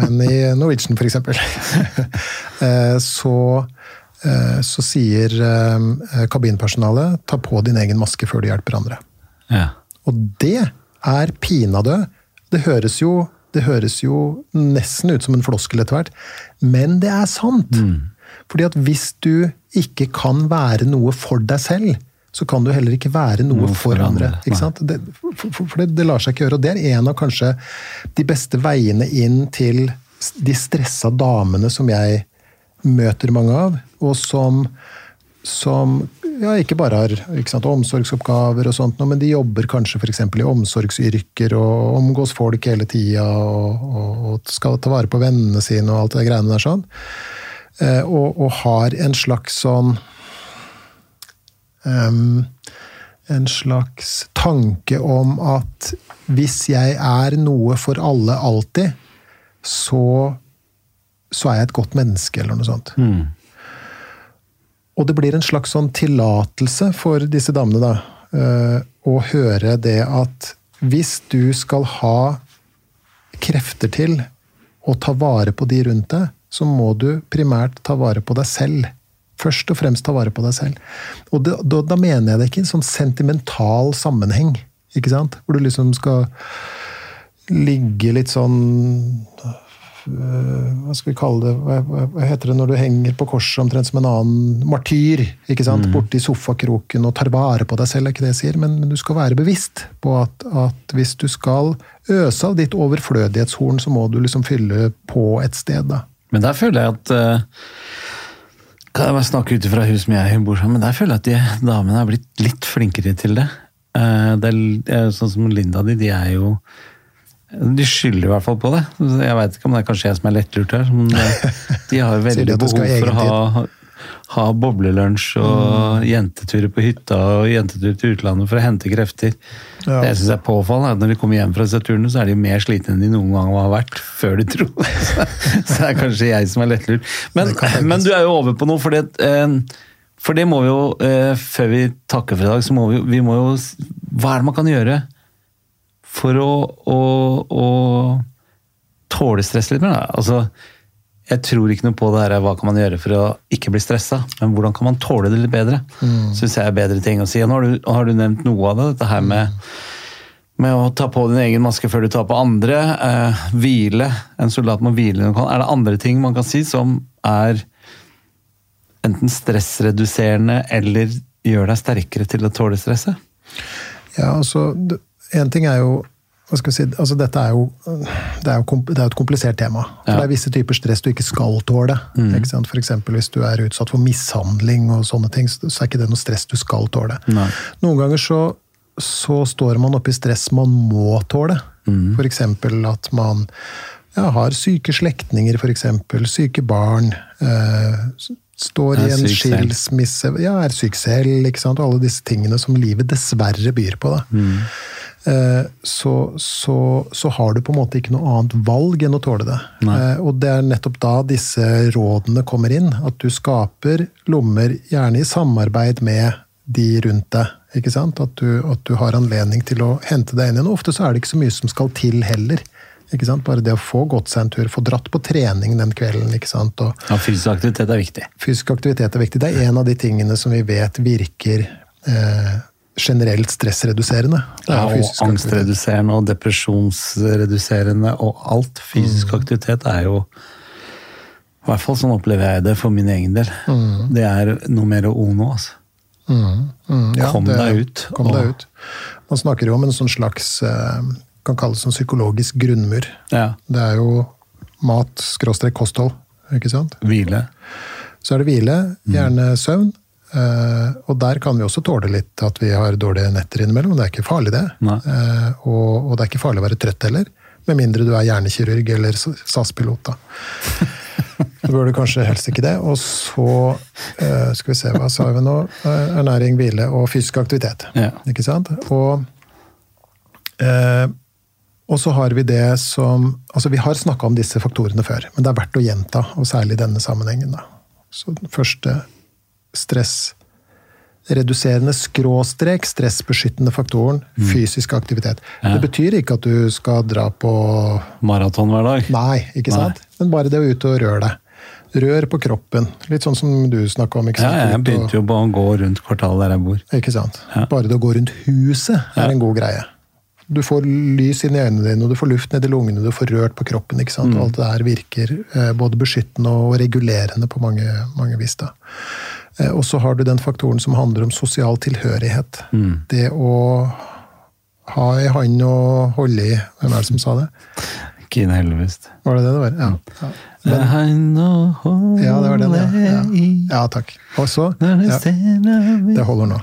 Men i Norwegian, for eksempel, eh, så, eh, så sier eh, kabinpersonalet ta på din egen maske før du hjelper andre. Ja. Og det er pinadø. Det høres jo, det høres jo nesten ut som en floskel etter hvert, men det er sant. Fordi at hvis du ikke kan være noe for deg selv, så kan du heller ikke være noe, Noe for, for andre. Det, for, for, for det, det lar seg ikke gjøre. Og det er en av kanskje de beste veiene inn til de stressa damene som jeg møter mange av, og som, som ja, ikke bare har ikke sant, omsorgsoppgaver og sånt, men de jobber kanskje f.eks. i omsorgsyrker og omgås folk hele tida og, og, og skal ta vare på vennene sine og alt det greiene der sånn. Eh, og, og har en slags sånn em, En slags tanke om at hvis jeg er noe for alle alltid, så, så er jeg et godt menneske, eller noe sånt. Og det blir en slags sånn tillatelse for disse damene, da, uh, å høre det at hvis du skal ha krefter til å ta vare på de rundt deg, så må du primært ta vare på deg selv. Først og fremst ta vare på deg selv. Og da, da, da mener jeg det ikke i en sånn sentimental sammenheng, ikke sant? Hvor du liksom skal ligge litt sånn øh, hva skal vi kalle det, hva, hva, heter det når du henger på korset omtrent som en annen martyr, ikke sant, borti sofakroken og tar vare på deg selv, er ikke det jeg sier, men, men du skal være bevisst på at, at hvis du skal øse av ditt overflødighetshorn, så må du liksom fylle på et sted, da. Men der føler jeg at eh, Kan jeg bare snakke ut ifra hun som jeg bor sammen med? Der føler jeg at de damene er blitt litt flinkere til det. Eh, det er, sånn som Linda de, de er jo De skylder i hvert fall på det. Jeg veit ikke om det er kanskje jeg som er lettlurt her. Men eh, de har veldig behov for å ha, ha boblelunsj og jenteturer på hytta og jenteturer til utlandet for å hente krefter. Ja. Det jeg synes er påfallende, at når de kommer hjem fra disse turene, så er de mer slitne enn de noen gang har vært før de tror. så det er kanskje jeg som er lettlurt. Men, Det men du er jo over på noe, fordi eh, for det må vi jo, eh, før vi takker for i dag, så må vi, vi må jo Hva er det man kan gjøre for å, å, å tåle stress litt mer? Da? Altså, jeg tror ikke noe på det her, hva kan man gjøre for å ikke bli stressa, men hvordan kan man tåle det litt bedre? Mm. Synes jeg er bedre ting å si. Nå har du, har du nevnt noe av det, dette her med, med å ta på din egen maske før du tar på andre. Eh, hvile. En soldat må hvile. Er det andre ting man kan si som er enten stressreduserende eller gjør deg sterkere til å tåle stresset? Ja, altså, En ting er jo si, altså Dette er jo, det er jo, det er jo et komplisert tema. For Ja. Det er visse typer stress du ikke skal tåle. Ikke sant? For hvis du er utsatt for mishandling og sånne ting, så er ikke det noe stress du skal tåle. Nei. Noen ganger så, så står man oppe i stress man må tåle. For eksempel at man ja, har syke slektninger, eksempel. Syke barn. Øh, står i en selv. skilsmisse, ja, er syk selv, ikke sant? alle disse tingene som livet dessverre byr på. Da. Eh, så, så, så har du på en måte ikke noe annet valg enn å tåle det. Eh, og det er nettopp da disse rådene kommer inn. At du skaper lommer, gjerne i samarbeid med de rundt deg. ikke sant? At du, at du har anledning til å hente deg inn igjen. Ofte så er det ikke så mye som skal til heller. ikke sant? Bare det å få gått seg en tur, få dratt på trening den kvelden. ikke sant? Og, Ja, fysisk aktivitet er viktig. Fysisk aktivitet er viktig. Det er en av de tingene som vi vet virker eh, generelt stressreduserende. Er Ja, og angstreduserende og depresjonsreduserende og alt. Fysisk Mm. aktivitet er jo I hvert fall sånn opplever jeg det for min egen del. Mm. Det er noe mer å o altså. Mm, mm, ja, Kom det- deg ut, Kom og- deg ut. Man snakker jo om en sånn slags eh, kan kalles en psykologisk grunnmur. Ja. Det er jo mat, skråstrek kosthold, ikke sant? Hvile. Så er det hvile, Mm. gjerne søvn. Eh, og der kan vi også tåle litt at vi har dårlige netter innimellom. Det er ikke farlig, det. Eh, og, og det er ikke farlig å være trøtt heller. Med mindre du er hjernekirurg eller SAS-pilot, da. Så bør du kanskje helst ikke det. Og så uh, skal vi se, hva sa vi nå? Ernæring, hvile og fysisk aktivitet. Ja. Ikke sant? Og, og så har vi det som Altså, vi har snakka om disse faktorene før, men det er verdt å gjenta, og særlig i denne sammenhengen. da. Så den første stressreduserende skråstrek stressbeskyttende faktoren fysisk aktivitet. Det betyr ikke at du skal dra på Maraton hver dag. Nei, ikke sant? Men bare det å ut og røre deg. Rør på kroppen. Litt sånn som du snakka om. ikke Ja, jeg begynte jo bare å gå rundt kvartalet der jeg bor. Ikke sant? Ja. Bare det å gå rundt huset er Ja. en god greie. du får lys inn i øynene dine, og du får luft ned i lungene, du får rørt på kroppen. ikke sant? Mm. alt det der virker eh, både beskyttende og regulerende på mange, mange vis. da. Eh, og så har du den faktoren som handler om sosial tilhørighet. Det å ha ei hand å holde i. Hvem er det som sa det? Kine Hellevest. Var det det det var? Ja. ja. Men, Ja, det var den, ja. Ja, ja takk. Og så ja, Det holder nå.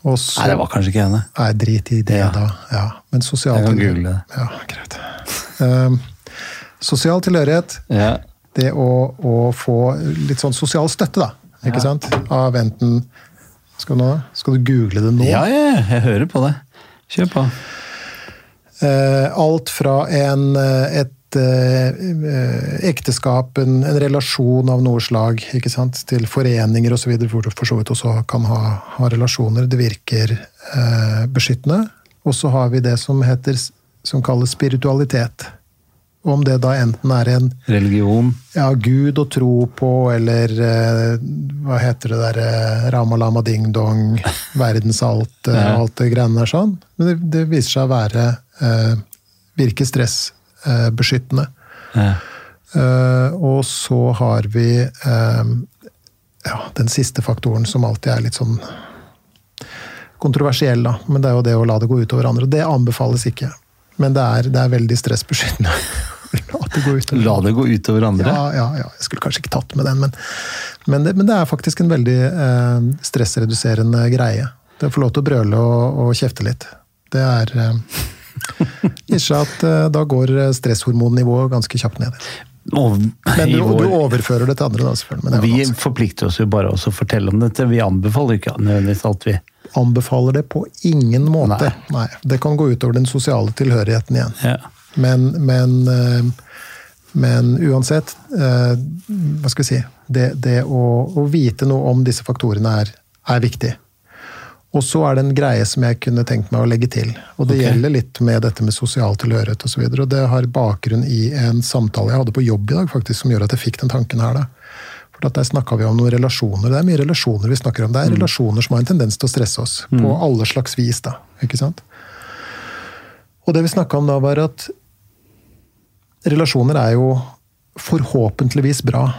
Også, Nei, det var kanskje ikke henne. Nei, drit i det, Ja. da. Ja. Men sosial tilhørighet. Ja, greit. Um, sosial tilhørighet, Ja. det å, å få litt sånn sosial støtte, da. Ikke sant? Av enten skal du, skal du google det nå? ja, ja, jeg hører på det. Kjør på. Eh, alt fra en, eh, et eh, ekteskap, en, en relasjon av noe slag, ikke sant? til foreninger osv., hvor du for så vidt også kan ha, ha relasjoner. Det virker eh, beskyttende. Og så har vi det som, heter, som kalles spiritualitet. Og om det da enten er en Religion. ja, Gud å tro på, eller eh, hva heter det der eh, Rama Lama Ding Dong, verdensalt, eh, Ja. alt det greiene der sånn. Men det, det viser seg å være eh, virke stressbeskyttende. Ja. Eh, og så har vi eh, ja, den siste faktoren som alltid er litt sånn kontroversiell, da. Men det er jo det å la det gå utover andre. Det anbefales ikke. Men det er, det er veldig stressbeskyttende. la det gå utover La det gå utover andre. ja, ja, ja. Jeg skulle kanskje ikke tatt med den, men, men, det, men det er faktisk en veldig eh, stressreduserende greie. Det å få lov til å brøle og, og kjefte litt. Det er eh, Ikke at eh, da går stresshormonnivået ganske kjapt ned. Og, Men du, vår, du overfører det til andre, da, selvfølgelig. Vi forplikter oss jo bare også å fortelle om dette. Vi anbefaler ikke nødvendigvis alt, vi. Anbefaler det på ingen måte. Nei. Nei. Det kan gå utover den sosiale tilhørigheten igjen. Ja. Men, men, eh, men uansett, eh, hva skal vi si Det, det å, å vite noe om disse faktorene er, er viktig. Og så er det en greie som jeg kunne tenkt meg å legge til. Og det okay. gjelder litt med dette med sosial tilhørighet osv. Og, så og det har bakgrunn i en samtale jeg hadde på jobb i dag, faktisk, som gjør at jeg fikk den tanken her. da. For at Der snakka vi om noen relasjoner. Det er mye relasjoner vi snakker om. Det er relasjoner som har en tendens til å stresse oss. På alle slags vis. da, ikke sant? Og det vi snakka om da, var at relasjoner er jo forhåpentligvis bra.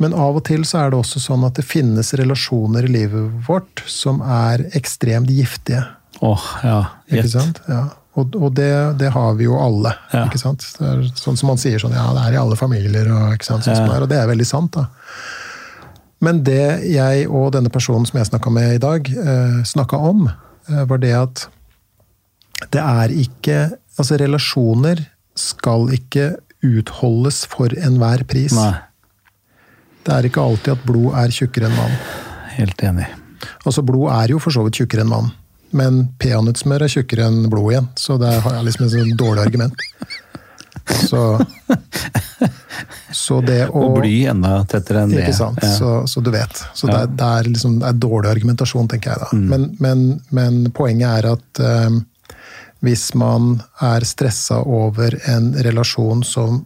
Men av og til så er det også sånn at det finnes relasjoner i livet vårt som er ekstremt giftige. Åh, ja. Ikke sant? Ja. Og, og det, det har vi jo alle. Ja. ikke sant? Sånn som man sier sånn, ja, det er i alle familier, og, ikke sant? Sånn som Ja. det er, og det er veldig sant. da. Men det jeg og denne personen som jeg snakka med i dag, eh, snakka om, eh, var det at det er ikke Altså, relasjoner skal ikke utholdes for enhver pris. Nei, Det er ikke alltid at blod er tjukkere enn vann. helt enig. Altså, blod er jo for så vidt tjukkere enn vann. Men peanøttsmør er tjukkere enn blod igjen, så det har jeg liksom et sånn dårlig argument. Så, så det å Og bly enda tettere enn det. Ikke sant, Ja. så, så du vet. Så Ja. det, er, det, er liksom, det er dårlig argumentasjon, tenker jeg da. Mm. Men, men, men poenget er at eh, hvis man er stressa over en relasjon som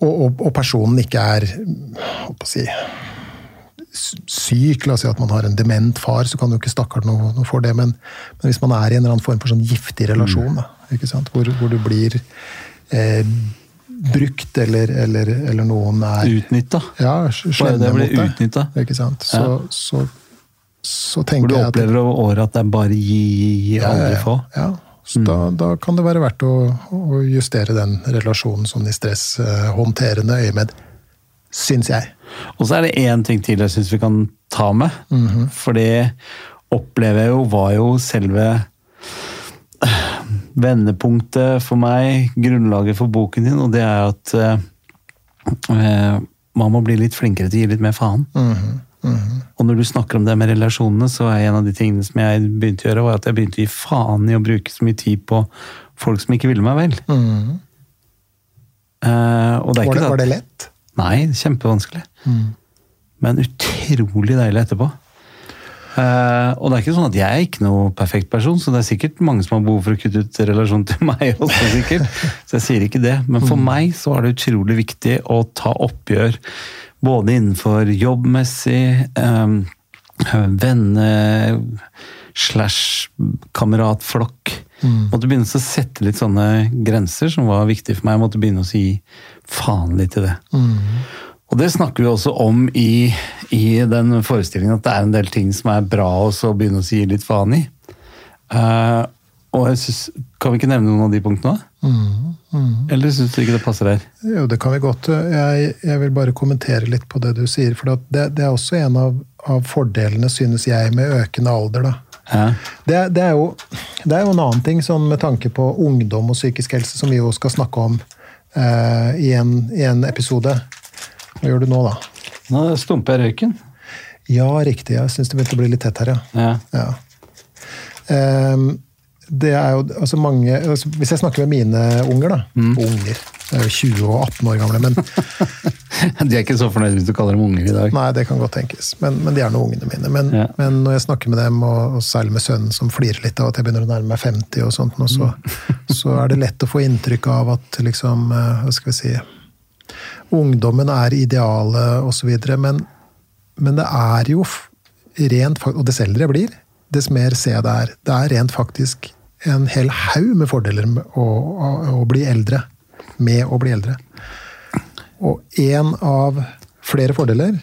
og, og, og personen ikke er Hva på å si, syk, la oss si at man har en dement far, så kan jo ikke stakkaren noe, noe for det. Men, men hvis man er i en eller annen form for sånn giftig relasjon, da, ikke sant? Hvor, hvor du blir eh, brukt, eller, eller, eller noen er Utnytta. ja, slemme mot deg. Ikke sant? Så, så, så Hvor tenker du jeg at opplever over året at det er bare gi, gi, gi, ja, aldri ja, få. Ja, så da, da kan det være verdt å, å justere den relasjonen sånn i stresshåndterende øyemed. Syns jeg. Og så er det én ting til jeg syns vi kan ta med. Mhm. For det opplever jeg jo var jo selve vendepunktet for meg, grunnlaget for boken din, og det er at eh, eh, man må bli litt flinkere til å gi litt mer faen. Mhm, Og når du snakker om det med relasjonene, så er en av de tingene som jeg begynte å gjøre, var at jeg begynte å gi faen i å bruke så mye tid på folk som ikke ville meg vel. Eh, og det er Var, det var det lett? Nei, kjempevanskelig. Men utrolig deilig etterpå. Uh, og det er ikke sånn at jeg er ikke noe perfekt person, så det er sikkert mange som har behov for å kutte ut relasjonen til meg også, sikkert. Så jeg sier ikke det. Men for meg så er det utrolig viktig å ta oppgjør både innenfor jobbmessig, um, venne, slash kameratflokk. Måtte begynne å sette litt sånne grenser som var viktige for meg. Jeg måtte begynne å si faen litt til det. Og det snakker vi også om i, i den forestillingen, at det er en del ting som er bra også å begynne å si litt faen i. Uh, og jeg synes, Kan vi ikke nevne noen av de punktene? da? Eller syns du ikke det passer her? Jo, det kan vi godt. Jeg, jeg vil bare kommentere litt på det du sier. For det, det er også en av, av fordelene, synes jeg, med økende alder. da. Ja. Det, det, er jo, det er jo en annen ting, sånn med tanke på ungdom og psykisk helse, som vi jo skal snakke om eh, i, en, i en episode. Hva gjør du nå, da? Nå stumper jeg røyken. Ja, riktig. Jeg syns det begynte å bli litt tett her, ja. Ja. ja. Um, det er jo altså mange altså Hvis jeg snakker med mine unger, da Unger. De er jo 20 og 18 år gamle, men De er ikke så fornøyd hvis du kaller dem unger i dag. Nei, det kan godt tenkes. Men, men de er nå ungene mine. Men, Ja. men når jeg snakker med dem, og, og særlig med sønnen som flirer litt av at jeg begynner å nærme meg 50, og sånt, og så, så er det lett å få inntrykk av at liksom, eh, hva skal vi si Ungdommen er idealet, osv. Men, men det er jo rent Og dess eldre jeg blir, dess mer ser jeg det er. Det er rent faktisk en hel haug med fordeler med å, å, å bli eldre. Med å bli eldre. Og en av flere fordeler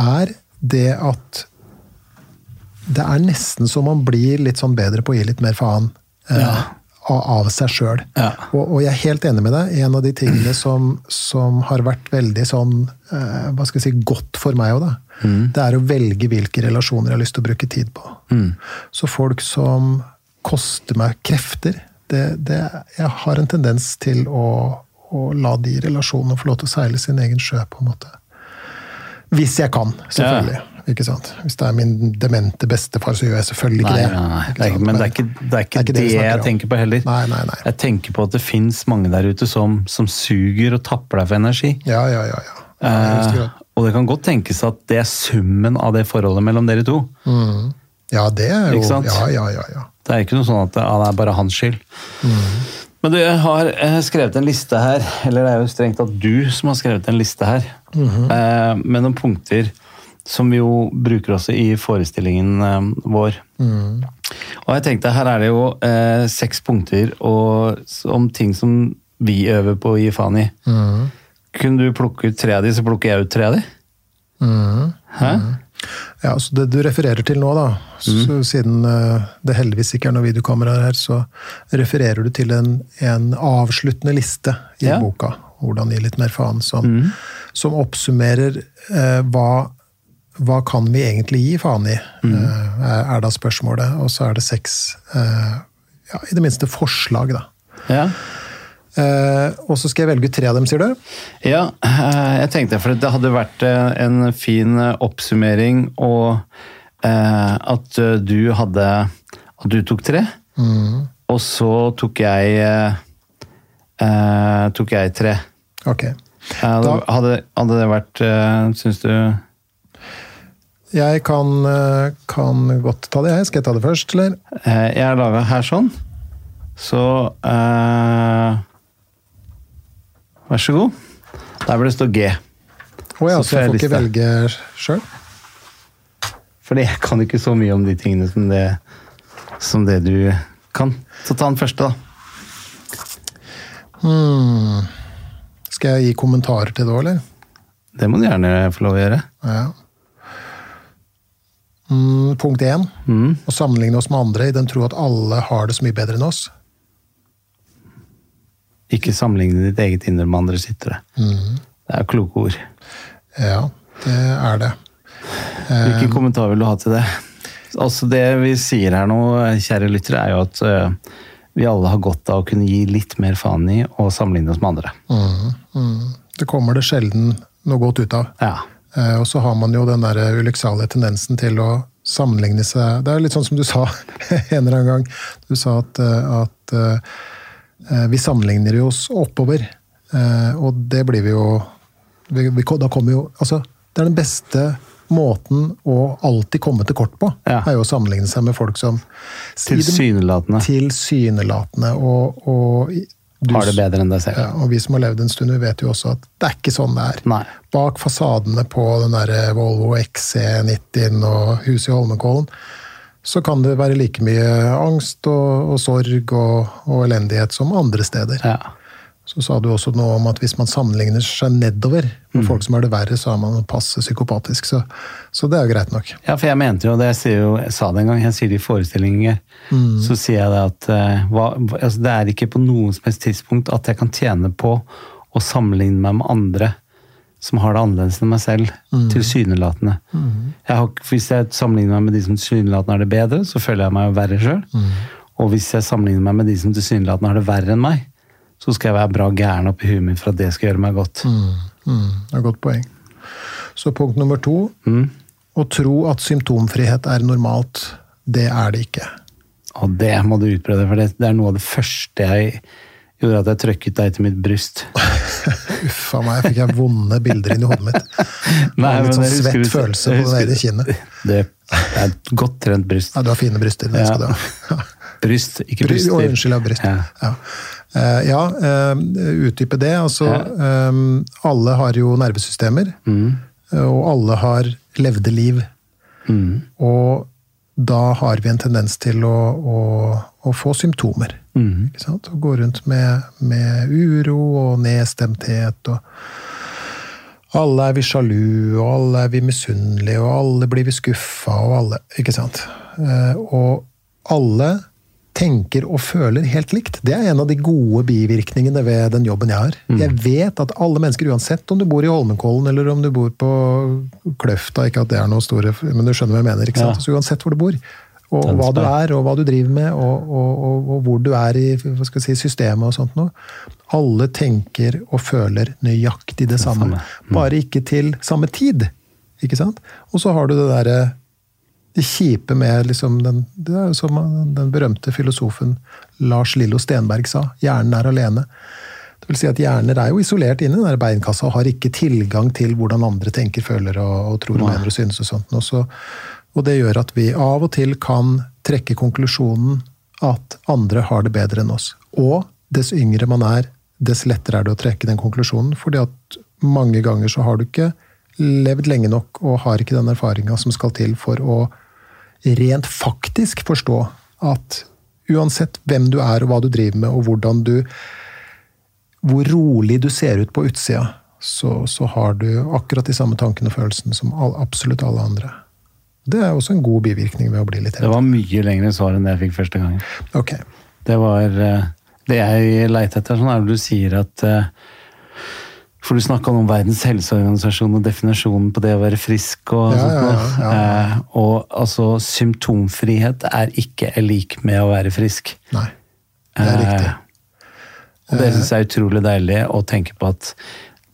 er det at det er nesten så man blir litt sånn bedre på å gi litt mer faen eh, Ja. av, seg sjøl. Ja. Og, og jeg er helt enig med deg. En av de tingene som, som har vært veldig sånn eh, hva skal jeg si, godt for meg òg, da, det er å velge hvilke relasjoner jeg har lyst til å bruke tid på. Så folk som koster meg krefter det, det, Jeg har en tendens til å, å la de relasjonene få lov til å seile sin egen sjø, på en måte. Hvis jeg kan, selvfølgelig. Ikke sant? Hvis det er min demente bestefar, så gjør jeg selvfølgelig ikke det. nei, nei. nei. Det er, ikke- men det er ikke det, er ikke det, jeg tenker på heller. Nei, nei, nei. Jeg tenker på at det fins mange der ute som, som suger og tapper deg for energi. Ja, ja, ja. ja. ja Eh, og det kan godt tenkes at det er summen av det forholdet mellom dere to. Ja, det er jo Ikke sant? Ja, ja, ja. ja. Det er ikke noe sånn at det, er bare hans skyld. Men du, jeg har eh, skrevet en liste her, eller det er jo strengt tatt du som har skrevet en liste her, eh, med noen punkter som vi jo bruker også i forestillingen vår. vår. Og jeg tenkte, her er det jo eh, seks punkter og, om ting som vi øver på å gi faen i. Kunne du plukke ut tre av de, så plukker jeg ut tre av de? Hæ? Ja, så Det du refererer til nå, da, så siden eh, det heldigvis ikke er noen videokameraer her, så refererer du til en, en avsluttende liste i Ja. boka. Hvordan gi litt mer faen. Som, som oppsummerer eh, hva, hva kan vi egentlig gi faen i, eh, er- er da spørsmålet. Og så er det seks, eh, ja, i det minste forslag, da. Ja. Eh, og så skal jeg velge tre av dem, sier du? Ja, eh, jeg tenkte for det hadde vært eh, en fin oppsummering og at du hadde At du tok tre, og så tok jeg Tok jeg tre. Ok. Da- hadde, hadde det vært uh, Syns du Jeg kan, kan godt ta det, jeg. Skal jeg ta det først, eller? Jeg har laga her sånn, så eh, Vær så god. Der vil det stå G. Å ja, Så så jeg får ikke velge sjøl? Fordi jeg kan ikke så mye om de tingene som det, som det du kan. Så ta den første, da. Hmm. Skal jeg gi kommentarer til det òg, eller? Det må du gjerne få lov å gjøre. Ja. Mm, punkt én. Å sammenligne oss med andre i den tro at alle har det så mye bedre enn oss. Ikke sammenligne ditt eget indre med andre sittere. Det er kloke ord. Ja, det er det. Hvilken kommentar vil du ha til det? Altså Det vi sier her nå, kjære lyttere, er jo at øh, vi alle har godt av å kunne gi litt mer faen i og sammenligne oss med andre. Det kommer det sjelden noe godt ut av. Ja. Eh, Og så har man jo den der ulykksalige tendensen til å sammenligne seg Det er litt sånn som du sa en eller annen gang. Du sa at, eh, at eh, vi sammenligner jo oss oppover. Eh, Og det blir vi jo vi, vi, Da kommer jo Altså, det er den beste måten å alltid komme til kort på. Ja. Er jo å sammenligne seg med folk som Tilsynelatende Tilsynelatende. Og, og du- har det bedre enn deg selv. ja, og vi som har levd en stund, vi vet jo også at det er ikke sånn det er. Nei. Bak fasadene på den der Volvo XC90 og huset i Holmenkollen, så kan det være like mye angst og, og sorg og, og, elendighet som andre steder. Ja. Så sa du også noe om at hvis man sammenligner seg nedover med Mm. folk som har det verre, så er man passe psykopatisk. Så, så det er jo greit nok. Ja, for jeg mente jo det, jeg, jo, jeg sa det en gang, jeg sier det i forestillinger, så sier jeg det at eh, hva- altså det er ikke på noe som helst tidspunkt at jeg kan tjene på å sammenligne meg med andre som har det annerledes enn meg selv, tilsynelatende. Jeg har, hvis jeg sammenligner meg med de som tilsynelatende har det bedre, så føler jeg meg verre sjøl. Og hvis jeg sammenligner meg med de som tilsynelatende har det verre enn meg, så skal jeg være bra gæren oppi huet mitt for at det skal gjøre meg godt. Mm, det er godt poeng. Så punkt nummer to. Å tro at symptomfrihet er normalt, det er det ikke. Og det må du utprøve, for det, det er noe av det første jeg gjorde at jeg trøkket deg til mitt bryst. Uff a meg, fikk jeg vonde bilder inn i hodet mitt. Nei, litt men sånn svett du- følelse på det ene kinnet. Det er et godt trent bryst. Ja, du har fine bryster. Det skal du ha. Bryst, ikke Bry- bryster. Å, unnskyld, ja, bryst. Ja. Ja, Uh, ja uh, utdype det. Altså, um, alle har jo nervesystemer, Mm. og alle har levde liv. Og da har vi en tendens til å, å, å få symptomer. Ikke sant? Å gå rundt med, med uro og nedstemthet. og alle er vi sjalu, og alle er vi misunnelige, og alle blir vi skuffa, og alle Ikke sant? Eh, Og alle tenker og føler helt likt. Det er en av de gode bivirkningene ved den jobben jeg har. Jeg vet at alle mennesker, uansett om du bor i Holmenkollen eller om du bor på Kløfta, ikke at det er noe store, men du skjønner hva jeg mener. ikke sant? Ja. Så uansett hvor du bor, og hva du er, og hva du driver med, og, og, og, og hvor du er i si, systemet og sånt noe. Alle tenker og føler nøyaktig det samme. samme. Bare ikke til samme tid. Ikke sant? Og så har du det derre det kjipe med liksom den, som den berømte filosofen Lars Lillo Stenberg sa, hjernen er alene. Det vil si at Hjerner er jo isolert inne i den beinkassa og har ikke tilgang til hvordan andre tenker, føler og, og tror og mener og synes. Og sånt. Og, så, og det gjør at vi av og til kan trekke konklusjonen at andre har det bedre enn oss. Og dess yngre man er, dess lettere er det å trekke den konklusjonen. fordi at mange ganger så har du ikke levd lenge nok og har ikke den erfaringa som skal til for å rent faktisk forstå at uansett hvem du er og hva du driver med, og hvordan du Hvor rolig du ser ut på utsida, så, så har du akkurat de samme tankene og følelsene som all, absolutt alle andre. Det er også en god bivirkning ved å bli litt Det var mye lengre svar enn det jeg fikk første gangen. Ok. Det var eh, Det jeg leiter etter, sånn er når du sier at eh, For du snakka om Verdens helseorganisasjon og definisjonen på det å være frisk og Ja, sånt ja, ja, ja, Eh, Og altså, symptomfrihet er ikke lik med å være frisk. Nei. Det er riktig. Eh, Og det syns jeg er utrolig deilig å tenke på at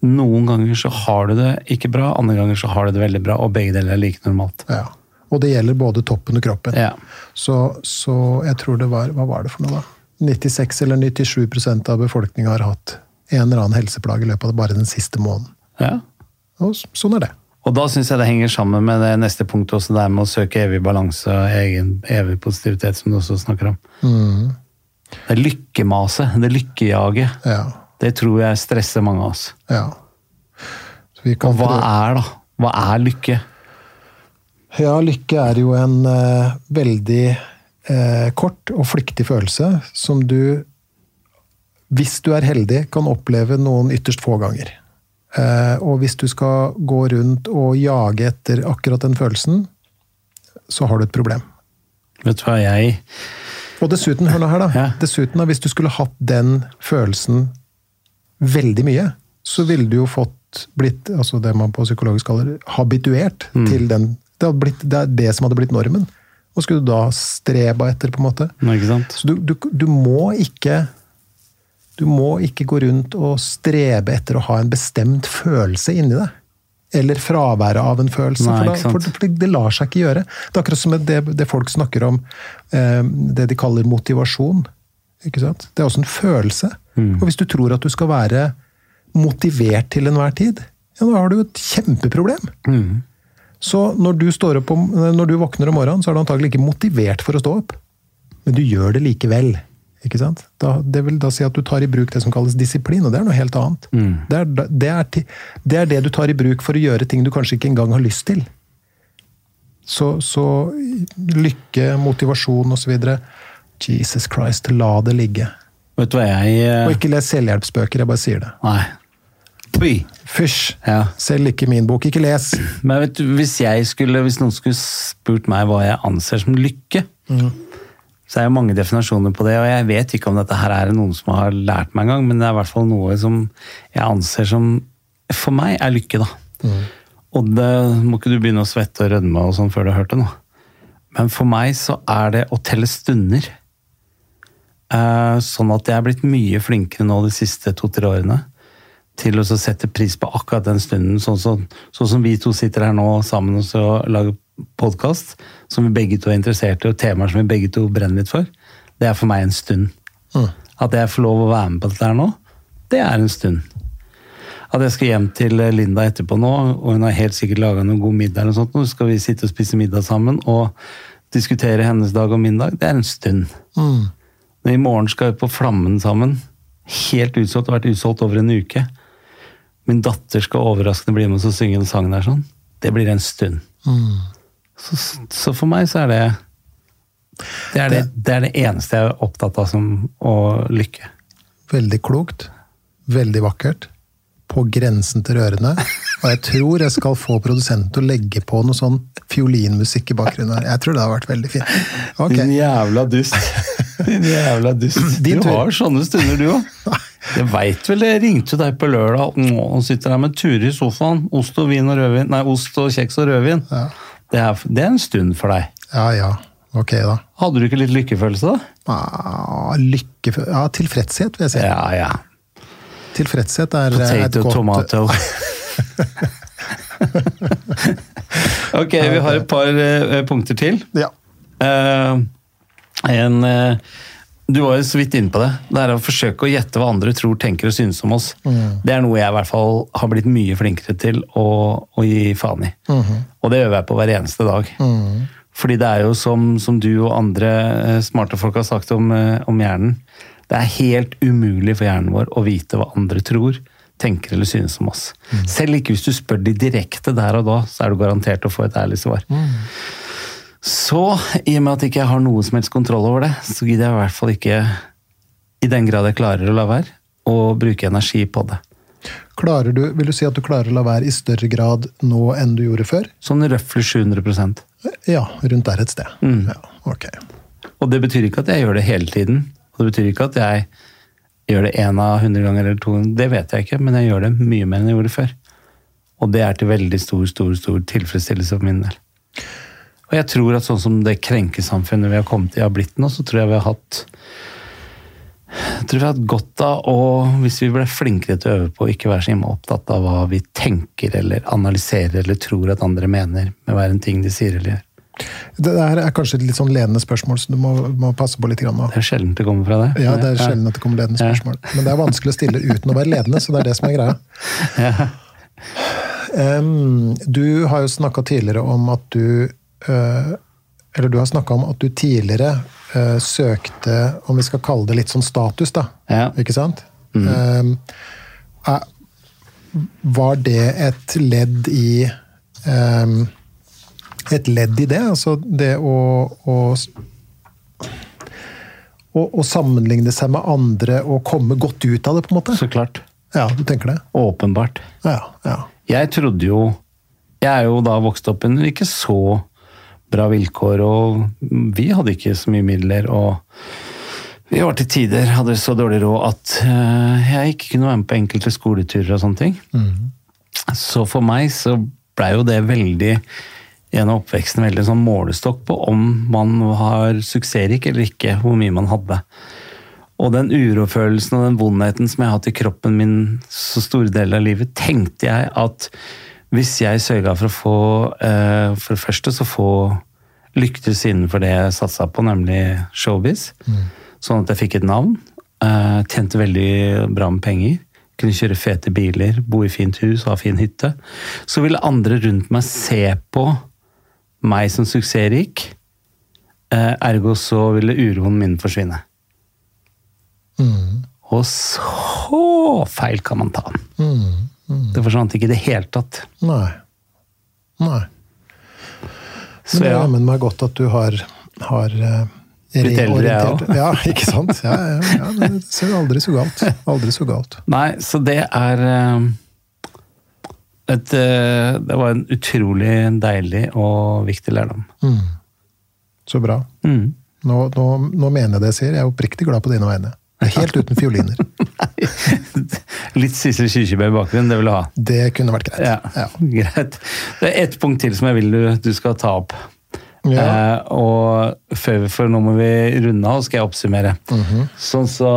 noen ganger så har du det ikke bra, andre ganger så har du det veldig bra, og begge deler er like normalt. Ja. Og det gjelder både toppen og kroppen. Ja. Så, så jeg tror det var Hva var det for noe, da? 96 eller 97% av befolkninga har hatt en eller annen helseplage i løpet av bare den siste måneden. ja. Og sånn er det. Og da syns jeg det henger sammen med det neste punktet også, det er med å søke evig balanse og egen, evig positivitet, som du også snakker om. Det lykkemaset, det lykkejaget, Ja. det tror jeg stresser mange av oss. ja. Så vi kan Og hva prøve- er da? Hva er lykke? Ja, lykke er jo en eh, veldig eh, kort og flyktig følelse som du, hvis du er heldig, kan oppleve noen ytterst få ganger. Eh, og hvis du skal gå rundt og jage etter akkurat den følelsen, så har du et problem. Vet du hva jeg Og dessuten, hør nå her da, Ja. dessuten da, hvis du skulle hatt den følelsen veldig mye, så ville du jo fått blitt, altså det man på psykologisk kaller habituert til den. Det, blitt, det er det som hadde blitt normen. Hva skulle du da streba etter, på en måte? Nei? Så du, du, du må ikke du må ikke gå rundt og strebe etter å ha en bestemt følelse inni deg. Eller fraværet av en følelse. Nei, for, da, sant. for, det, det lar seg ikke gjøre. Det er akkurat som det, det folk snakker om, eh, det de kaller motivasjon. Ikke sant? Det er også en følelse. Mm. Og hvis du tror at du skal være motivert til enhver tid, ja, da har du et kjempeproblem. Mm. Så når du, står opp om, når du våkner om morgenen, så er du antagelig ikke motivert for å stå opp. Men du gjør det likevel. Ikke sant? Da, det vil da si at du tar i bruk det som kalles disiplin, og det er noe helt annet. Det, er, det, er, det er det du tar i bruk for å gjøre ting du kanskje ikke engang har lyst til. Så, så lykke, motivasjon osv. Jesus Christ, la det ligge. Vet du hva jeg eh, Og ikke les selvhjelpsbøker, jeg bare sier det. Nei. Pui. Fysj! Ja. Selv ikke min bok. Ikke les! Men vet du, hvis jeg skulle, hvis noen skulle spurt meg hva jeg anser som lykke, så er det mange definasjoner på det, og jeg vet ikke om dette her er noen som har lært meg en gang, men det er i hvert fall noe som jeg anser som For meg er lykke, da. Og det må ikke du begynne å svette og rødme og sånn før du har hørt det nå. Men for meg så er det å telle stunder. Eh, Sånn at jeg er blitt mye flinkere nå de siste to-tre årene til å sette pris på akkurat den stunden, sånn som, sånn som vi to sitter her nå sammen og lager podkast, som vi begge to er interessert i, og temaer som vi begge to brenner litt for. Det er for meg en stund. At jeg får lov å være med på dette her nå, det er en stund. At jeg skal hjem til Linda etterpå nå, og hun har helt sikkert laga noen god middag, eller sånt, nå skal vi sitte og spise middag sammen og diskutere hennes dag og min dag, det er en stund. Men I morgen skal vi på Flammen sammen. Helt utsolgt, har vært utsolgt over en uke. Min datter skal overraskende bli med oss og synge en sang der sånn. Det blir en stund. Så, så for meg så er det det er det, det er det eneste jeg er opptatt av som å lykke. Veldig klokt. Veldig vakkert. På grensen til rørende. Og jeg tror jeg skal få produsenten til å legge på noe sånn fiolinmusikk i bakgrunnen her. Jeg tror det har vært veldig fint. Okay. Din jævla dust. Din jævla dust. Din du har sånne stunder, du òg. Jeg veit vel, jeg ringte deg på lørdag og sitter der med Ture i sofaen. Ost og vin og rødvin. Nei, ost og kjeks og rødvin. Ja. Det, er, det er en stund for deg. Ja ja, ok da. Hadde du ikke litt lykkefølelse, da? Ja, lykkefølelse. Ja, tilfredshet, vil jeg si. Ja, ja. Tilfredshet er Potato, et Potato, godt tomato. ok, vi har et par uh, punkter til. Ja. Uh, en, eh, du var jo så vidt inne på det. Det er å forsøke å gjette hva andre tror, tenker og synes om oss. Det er noe jeg i hvert fall har blitt mye flinkere til å, å gi faen i. Og det øver jeg på hver eneste dag. Fordi det er jo som, som du og andre eh, smarte folk har sagt om, eh, om hjernen, det er helt umulig for hjernen vår å vite hva andre tror, tenker eller synes om oss. Selv ikke hvis du spør de direkte der og da, så er du garantert å få et ærlig svar. Så i og med at jeg ikke har noe som helst kontroll over det, så gidder jeg i hvert fall ikke, i den grad jeg klarer å la være, å bruke energi på det. Klarer du, vil du si at du klarer å la være i større grad nå enn du gjorde før? Sånn røftlig 700% Ja, rundt der et sted. Ja, ok. Og det betyr ikke at jeg gjør det hele tiden. Og det betyr ikke at jeg gjør det én av hundre ganger eller to. ganger. Det vet jeg ikke, men jeg gjør det mye mer enn jeg gjorde før. Og det er til veldig stor, stor, stor tilfredsstillelse for min del. Og jeg tror at sånn som det krenkesamfunnet vi har kommet i har blitt nå, så tror jeg vi har hatt jeg tror vi har hatt godt av å, hvis vi ble flinkere til å øve på å ikke være så opptatt av hva vi tenker eller analyserer eller tror at andre mener med hver en ting de sier eller gjør. Det der er kanskje et litt sånn ledende spørsmål, så du må, må passe på litt grann nå. Det er sjelden det kommer fra deg. Ja, det er sjelden at det kommer ledende spørsmål. Men det er vanskelig å stille uten å være ledende, så det er det som er greia. Ja. Um, du har jo snakka tidligere om at du Eller du har snakka om at du tidligere eh, søkte, om vi skal kalle det litt sånn status, da. Ja. Ikke sant? Em, er, var det et ledd i Et ledd i det? Altså det å, å å, å sammenligne seg med andre og komme godt ut av det, på en måte? Så klart. Ja, du tenker det? Åpenbart. Ja. ja. Jeg trodde jo Jeg er jo da vokst opp under ikke så bra vilkår, og vi hadde ikke så mye midler. og vi var til tider hadde så dårlig råd at eh, jeg ikke kunne være med på enkelte skoleturer og sånne ting. Så for meg så blei jo det veldig gjennom oppveksten veldig sånn målestokk på om man har suksessrik eller ikke, hvor mye man hadde. Og den urofølelsen og den vondheten som jeg har hatt i kroppen min så store deler av livet, tenkte jeg at hvis jeg sørga for å få eh, For det første så få lyktes innenfor det jeg satsa på, nemlig showbiz, sånn at jeg fikk et navn, eh, tjente veldig bra med penger, kunne kjøre fete biler, bo i fint hus, ha fin hytte, så ville andre rundt meg se på meg som suksessrik, eh, ergo så ville uroen min forsvinne. Og så feil kan man ta den. Det forsvant ikke i det hele tatt. Nei. Nei. Men det er ja. jammen meg godt at du har, har eh, Blitt eldre, jeg òg. Ja, ikke sant? Ja, ja, ja, det ser aldri så galt. Aldri så galt. Nei, så det er eh, et, eh, Det var en utrolig deilig og viktig lærdom. Så bra. Mm. Nå, nå, nå mener jeg det jeg sier. Jeg er oppriktig glad på dine vegne. Helt uten fioliner. Litt Sissel Kyrkjebø i bakgrunnen, det vil du ha. Det kunne vært greit. Ja, Ja. greit. Det er ett punkt til som jeg vil du, du skal ta opp. Ja. Eh, og før, for nå må vi runde av, skal jeg oppsummere. Mhm. Sånn så,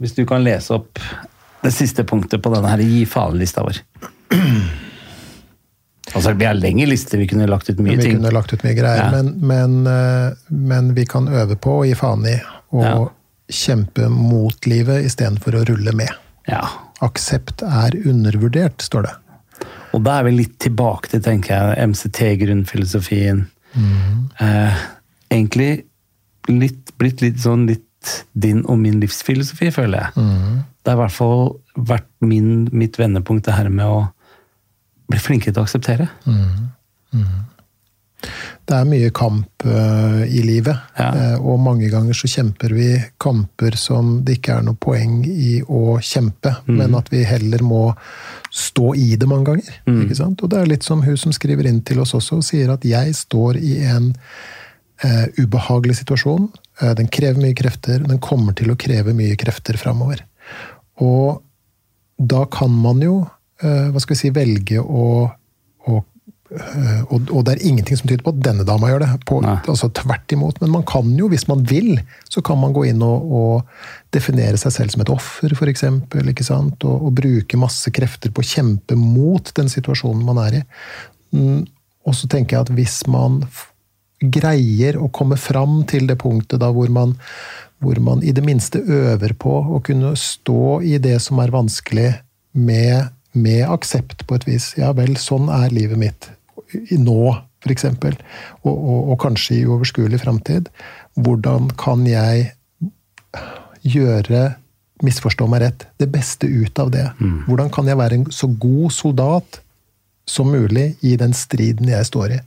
Hvis du kan lese opp det siste punktet på denne her gi faen-lista vår. Altså, Vi har lengre lister, vi kunne lagt ut mye vi ting. kunne lagt ut mye greier, Ja. men, men, eh, men vi kan øve på å gi faen i Og Ja. kjempe mot livet istedenfor å rulle med. Ja. Aksept er undervurdert, står det. Og da er vi litt tilbake til tenker jeg, MCT-grunnfilosofien. Eh, egentlig litt, blitt litt sånn litt din og min livsfilosofi, føler jeg. Det har i hvert fall vært min, mitt vendepunkt, det her med å bli flinkere til å akseptere. Det er mye kamp uh, i livet, Ja. Uh, og mange ganger så kjemper vi kamper som det ikke er noe poeng i å kjempe, men at vi heller må stå i det mange ganger. Ikke sant? Og det er litt som hun som skriver inn til oss også, og sier at jeg står i en uh, ubehagelig situasjon. Den krever mye krefter, den kommer til å kreve mye krefter framover. Og da kan man jo, hva skal vi si, velge å, og, og det er ingenting som tyder på at denne dama gjør det. På, altså Tvert imot. Men man kan jo, hvis man vil, så kan man gå inn og, og definere seg selv som et offer, f.eks. Og, og bruke masse krefter på å kjempe mot den situasjonen man er i. Mm, Og så tenker jeg at hvis man greier å komme fram til det punktet da hvor man, hvor man i det minste øver på å kunne stå i det som er vanskelig, med, med aksept på et vis. Ja vel, sånn er livet mitt i nå, f.eks. Og, og, og kanskje i overskuelig framtid. Hvordan kan jeg gjøre, misforstå meg rett, det beste ut av det? Hvordan kan jeg være en så god soldat som mulig i den striden jeg står i?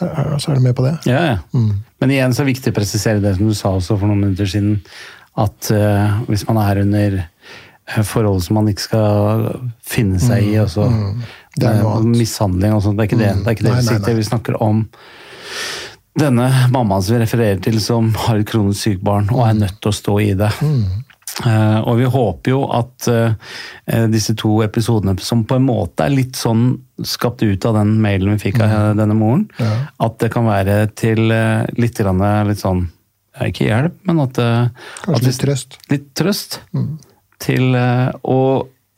Så er du med på det? Ja, ja. Men igjen så er det viktig å presisere det som du sa også for noen minutter siden, at uh, hvis man er under eh, forhold som man ikke skal finne seg i, og så Det er noe annet. mishandling og sånt, det er ikke det, det, er ikke det Nei, vi nei, nei. Vi snakker om denne mammaen som vi refererer til, som har et kronisk sykt barn og er nødt til å stå i det. Eh, og vi håper jo at uh, disse to episodene, som på en måte er litt sånn skapt ut av den mailen vi fikk av eh, denne moren, Ja. at det kan være til uh, litt, grann, litt sånn Ikke hjelp, men at, Kanskje at litt trøst? litt trøst. Til, å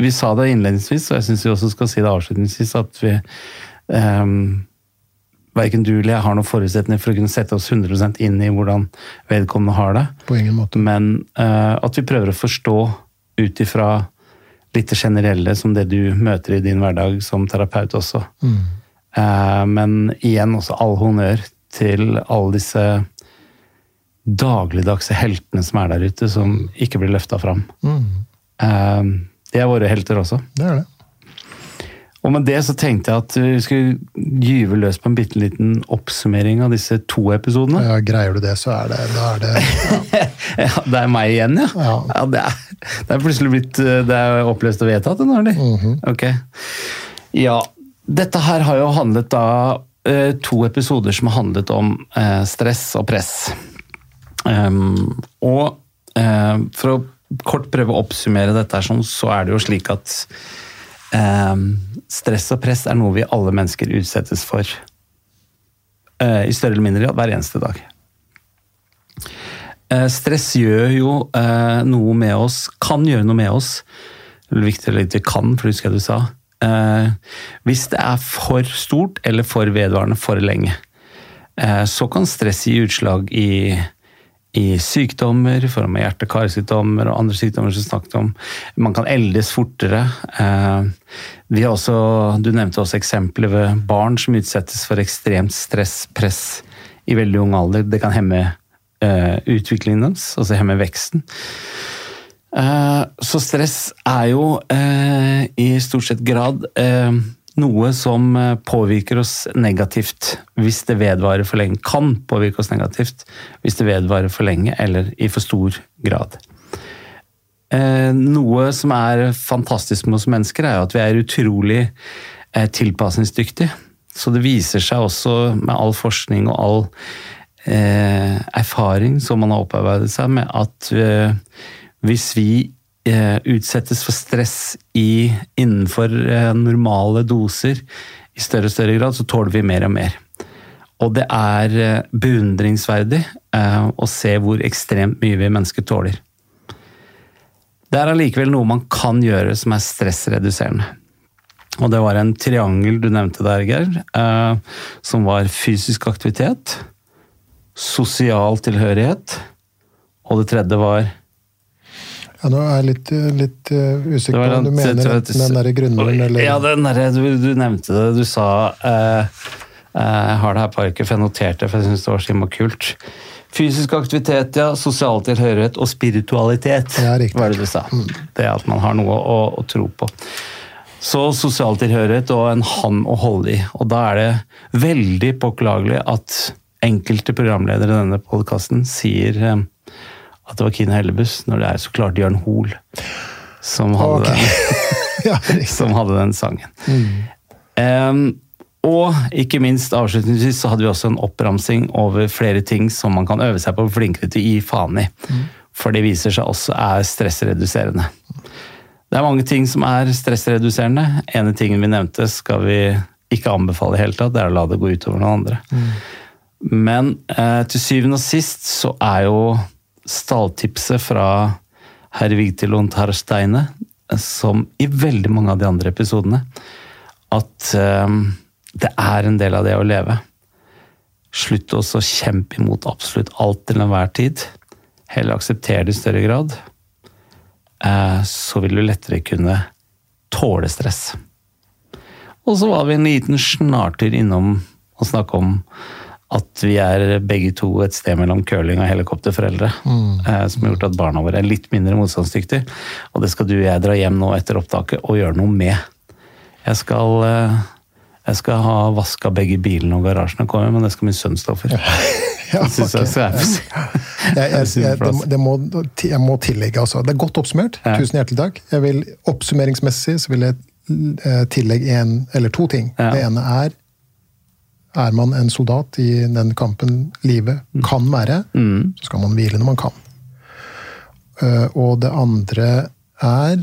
vi sa det innledningsvis, og jeg syns vi også skal si det avslutningsvis, at vi um, Verken du eller jeg har noen forutsetninger for å kunne sette oss 100% inn i hvordan vedkommende har det. På ingen måte. Men uh, at vi prøver å forstå ut ifra litt det generelle som det du møter i din hverdag som terapeut også. Eh, men igjen også all honnør til alle disse dagligdagse heltene som er der ute, som ikke blir løfta fram. Eh, de er våre helter også. Det er det. Og med det så tenkte jeg at vi skulle gyve løs på en bitte liten oppsummering av disse to episodene. Ja, greier du det, så er det, da er det Ja, det er meg igjen, ja. Ja. det, er, det er plutselig blitt det er oppløst og vedtatt, det nå, eller? Mhm. Ok. Ja, dette her har jo handlet da eh, to episoder som har handlet om eh, stress og press. Um, og um, for å kort prøve å oppsummere dette, sånn, så er det jo slik at eh, stress og press er noe vi alle mennesker utsettes for. eh, I større eller mindre grad hver eneste dag. Eh, Stress gjør jo eh, noe med oss, kan gjøre noe med oss. Det er viktig legge til kan, for husker jeg du sa. Eh, hvis det er for stort eller for vedvarende for lenge, eh, så kan stress gi utslag i, i sykdommer, i form av hjerte-karsykdommer og andre sykdommer som snakket om. Man kan eldes fortere. Eh, vi har også, du nevnte også eksempler ved barn som utsettes for ekstremt stress, press i veldig ung alder. Det kan hemme eh, utviklingen deres, altså hemme veksten. Eh, så stress er jo i stort sett grad noe som eh, påvirker oss negativt hvis det vedvarer for lenge. Kan påvirke oss negativt hvis det vedvarer for lenge eller i for stor grad. Eh, noe som er fantastisk med oss mennesker, er at vi er utrolig eh, tilpasningsdyktige. Så det viser seg også med all forskning og all erfaring som man har opparbeidet seg med, at hvis vi utsettes for stress i, innenfor eh, normale doser i større og større grad, så tåler vi mer og mer. Og det er eh, beundringsverdig å se hvor ekstremt mye vi mennesker tåler. Det er allikevel noe man kan gjøre som er stressreduserende. Og det var en triangel du nevnte der, Geir, som var fysisk aktivitet, sosial tilhørighet, og det tredje var ja, Nå er jeg litt, litt uh, usikker på om du mener vet, den derre grunnmuren eller Ja, den derre du, du, nevnte det. Du sa uh, uh, Jeg har det her på arket, for jeg noterte det, for jeg syns det var så kult. Fysisk aktivitet, ja. Sosial tilhørighet og spiritualitet, ja, var det du sa. Mm. Det at man har noe å, å tro på. Så sosial tilhørighet og en hann å holde i. Og da er det veldig påklagelig at enkelte programledere i denne podkasten sier at det var Kine Hellebuss, når det er så klart Jørn Hoel som okay. som hadde den sangen. Mm. Um, og ikke minst avslutningsvis så hadde vi også en oppramsing over flere ting som man kan øve seg på å bli flinkere til å gi faen i. Mm. For det viser seg også er stressreduserende. Det er mange ting som er stressreduserende. ene tingen vi nevnte skal vi ikke anbefale i hele tatt, det er å la det gå utover noen andre. Mm. Men eh, til syvende og sist så er jo stalltipset fra herr Vigtilon Steine, som i veldig mange av de andre episodene, at um, det er en del av det å leve. Slutt også å kjempe imot absolutt alt til enhver tid. Heller akseptere det i større grad. Uh, så vil du lettere kunne tåle stress. Og så var vi en liten snartur innom å snakke om at vi er begge to et sted mellom curling og helikopterforeldre. Mm. Eh, som har gjort at barna våre er litt mindre motstandsdyktige. Og det skal du og jeg dra hjem nå etter opptaket og gjøre noe med. Jeg skal, eh, jeg skal ha vaska begge bilene og garasjene, kommer, men det skal min sønn stå for. Ja, okay. jeg, må, tillegge, altså. Det er godt oppsummert. Ja. Tusen hjertelig takk. Jeg vil, oppsummeringsmessig så vil jeg eh, tillegge en eller to ting. Ja. Det ene er er man en soldat i den kampen livet kan være, mm. så skal man hvile når man kan. Eh, og det andre er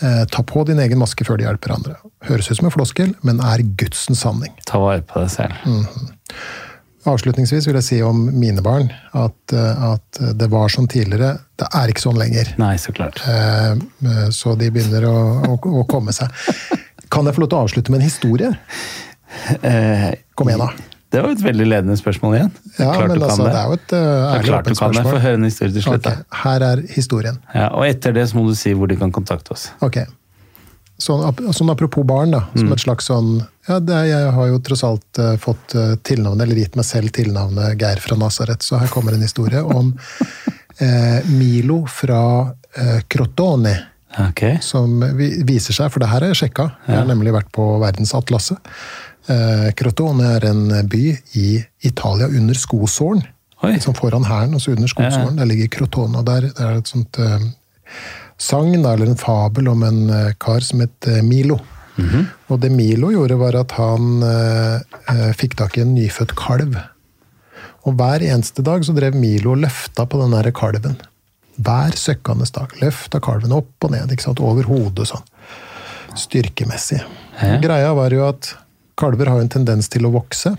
eh, ta på din egen maske før du hjelper andre. Høres ut som en floskel, men er Gudsens sanning. Ta vare på deg selv. Mm. Avslutningsvis vil jeg si om mine barn at, eh, at, det var sånn tidligere. Det er ikke sånn lenger. Nei, så klart. Så de begynner å, å, å komme seg. Kan jeg få lov til å avslutte med en historie? Eh, Kom igjen, da. Det var et veldig ledende spørsmål igjen. Ja, men altså, det. det. er jo et uh, ærlig åpent spørsmål. Få høre en historie til slutt. Okay. Her er historien. Ja, og etter det så må du si hvor de kan kontakte oss. Ok. Sånn, sånn apropos barn, da. Som mm. et slags sånn Ja, det, jeg har jo tross alt uh, fått uh, tilnavnet, eller gitt meg selv tilnavnet Geir fra Nasaret, så her kommer en historie om Milo fra Crotone. Okay. Som viser seg, for det her har jeg sjekka, jeg har nemlig vært på verdensatlaset. Eh, Crotone er en by i Italia under skosålen. Liksom foran hæren, og så under skosålen. Der ligger Crotone. og der, der er et sånt uh, sagn, eller en fabel, om en uh, kar som het uh, Milo. Mm -hmm. Og det Milo gjorde, var at han fikk tak i en nyfødt kalv. Og hver eneste dag så drev Milo og løfta på den der kalven. Hver søkkende dag. Løfta kalven opp og ned, ikke sant? over hodet sånn. Styrkemessig. Ja. Greia var jo at Kalver har jo en tendens til å vokse.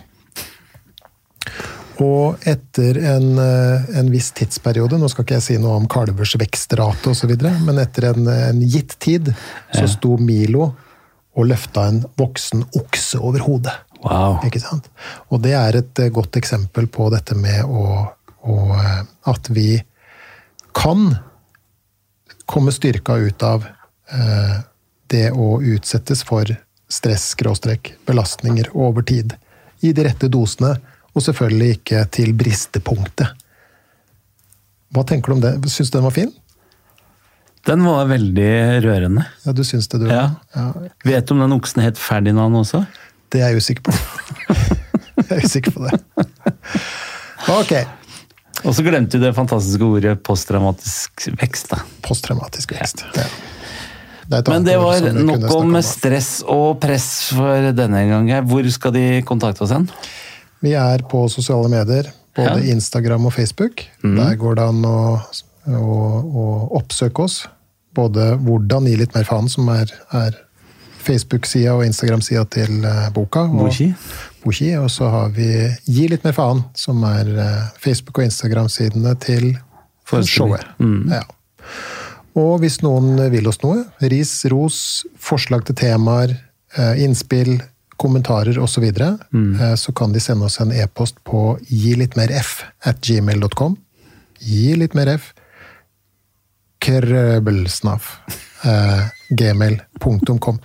Og etter en, eh, en, viss tidsperiode, nå skal ikke jeg si noe om kalvers vekstrate osv., men etter en, en, gitt tid så sto Milo og løfta en voksen okse over hodet. Wow. Ikke sant? Og det er et eh, godt eksempel på dette med å, å eh, At vi kan komme styrka ut av eh, det å utsettes for stress-belastninger over tid. I de rette dosene, og selvfølgelig ikke til bristepunktet. Hva tenker du om det? Syns du den var fin? Den var veldig rørende. Ja, du syns det, du? Ja. ja. Vet du om den oksen het Ferdinand også? Det er jeg usikker på. jeg er usikker på det. Ok. Og så glemte du det fantastiske ordet posttraumatisk vekst. da. Posttraumatisk vekst. Ja. Det Men det var nok om, om stress og press for denne gang. Hvor skal de kontakte oss hen? Vi er på sosiale medier, både Ja. Instagram og Facebook. Der går det an å, å, å oppsøke oss. Både hvordan gi litt mer faen, som er, er Facebook-sida og Instagram-sida til eh, boka. og- Boki? Boki. Og så har vi Gi litt mer faen, som er eh, Facebook- og Instagram-sidene til showet. showet. Ja. Og hvis noen vil oss noe, ris, ros, forslag til temaer, eh, innspill, kommentarer osv., så, videre, eh, så kan de sende oss en e-post på gi litt mer f at gmail.com. Gi litt mer f. Krøbelsnaf. Eh, gmail.com.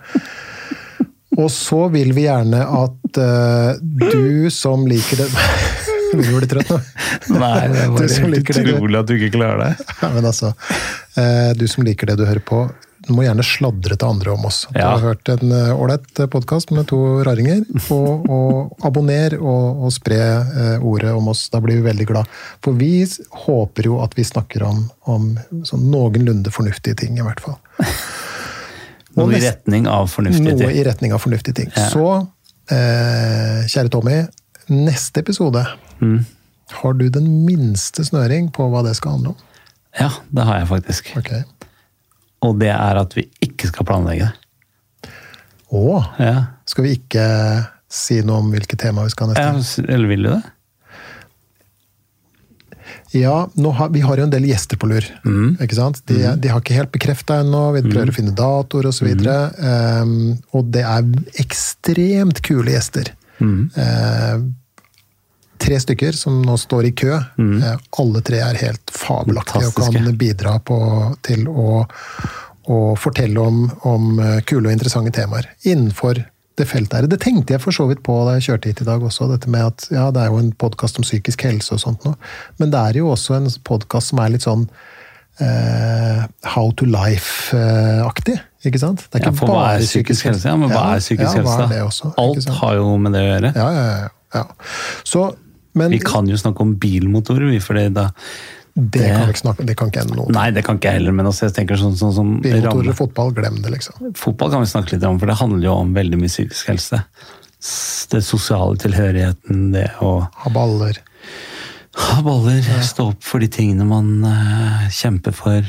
Og så vil vi gjerne at eh, du som liker det Blir du litt trøtt nå? Nei, det er bare helt utrolig at du ikke klarer det. Ja, men altså, eh, du som liker det du hører på, du må gjerne sladre til andre om oss. Du Ja. har hørt en eh, ålreit podkast med to raringer. Og, og abonner og, og spre eh, ordet om oss. Da blir vi veldig glad. For vi håper jo at vi snakker om, om sånn noenlunde fornuftige ting, i hvert fall. Noe i retning av fornuftig Noe i retning av fornuftige ting. Ja. Så, eh, kjære Tommy, neste episode Mm. Har du den minste snøring på hva det skal handle om? Ja, det har jeg faktisk. Okay. Og det er at vi ikke skal planlegge det. Å, Ja. skal vi ikke si noe om hvilke tema vi skal ha neste Ja, gang? eller vil du det? Ja, har, vi har jo en del gjester på lur. Mm. ikke sant? De, de har ikke helt bekrefta ennå, vi prøver å finne datoer osv. Mm. videre Um, og det er ekstremt kule gjester. Mm. Eh, tre stykker som nå står i kø. Eh, alle tre er helt fabelaktige og kan Mm. Bidra på, til å, å fortelle om, om eh, kule og interessante temaer innenfor det feltet her. Det tenkte jeg for så vidt på da jeg kjørte hit i dag også. Dette med at ja, det er jo en podkast om psykisk helse og sånt noe, men det er jo også en podkast som er litt sånn eh, How to life-aktig. Ikke sant? Det Ja, for hva er psykisk helse? Ja, men hva er psykisk ja, helse? Er også, Alt har jo med det å gjøre. Ja, ja, ja. ja. Så, men Vi kan jo snakke om bilmotorer, vi, fordi da det, kan vi ikke snakke Det kan ikke jeg noe om. Nei, det kan ikke jeg heller, men altså, jeg tenker sånn, sånn som Bilmotorer og fotball, glem det, liksom. Fotball kan vi snakke litt om, for det handler jo om veldig mye psykisk helse. Det sosiale tilhørigheten, det å Ha baller. ha baller, stå opp for de tingene man uh, kjemper for,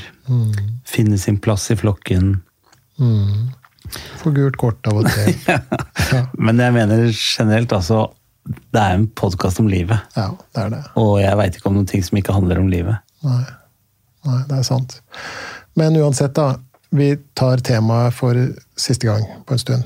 finne sin plass i flokken. Få gult kort av og til. Ja, Men jeg mener generelt, altså, det er en podkast om livet. ja det er det. Og jeg veit ikke om noen ting som ikke handler om livet. Nei. Nei, det er sant. Men uansett, da. Vi tar temaet for siste gang på en stund.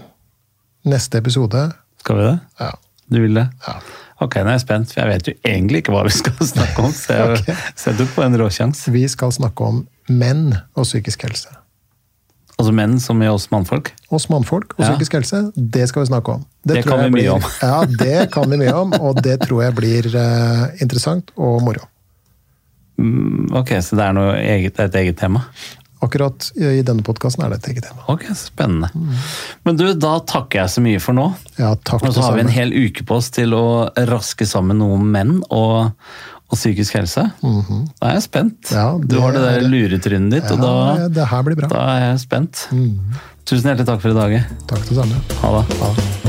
Neste episode Skal vi det? ja, Du vil det? Ja. Ok, nå er jeg spent, for jeg vet jo egentlig ikke hva vi skal snakke om. Så jeg, okay. setter på en råsjans. Vi skal snakke om menn og psykisk helse. Altså menn som i oss mannfolk. Oss mannfolk og psykisk helse, det skal vi snakke om. Det tror kan vi mye om. Ja, det kan vi mye om, og det tror jeg blir uh, interessant og moro. Mm, Ok, så det er, eget, det er et eget tema? Akkurat i denne podkasten er det et eget tema. Ok, spennende. Men du, da takker jeg så mye for nå. Ja, takk Og så har vi en hel uke på oss til å raske sammen noe om menn og, og psykisk helse. Da er jeg spent. Ja, du har det der er- luretrynet ditt, og da, det her blir bra. da er jeg spent. Mm. Tusen hjertelig takk for i dag. Takk det samme. Ha det. Ha det.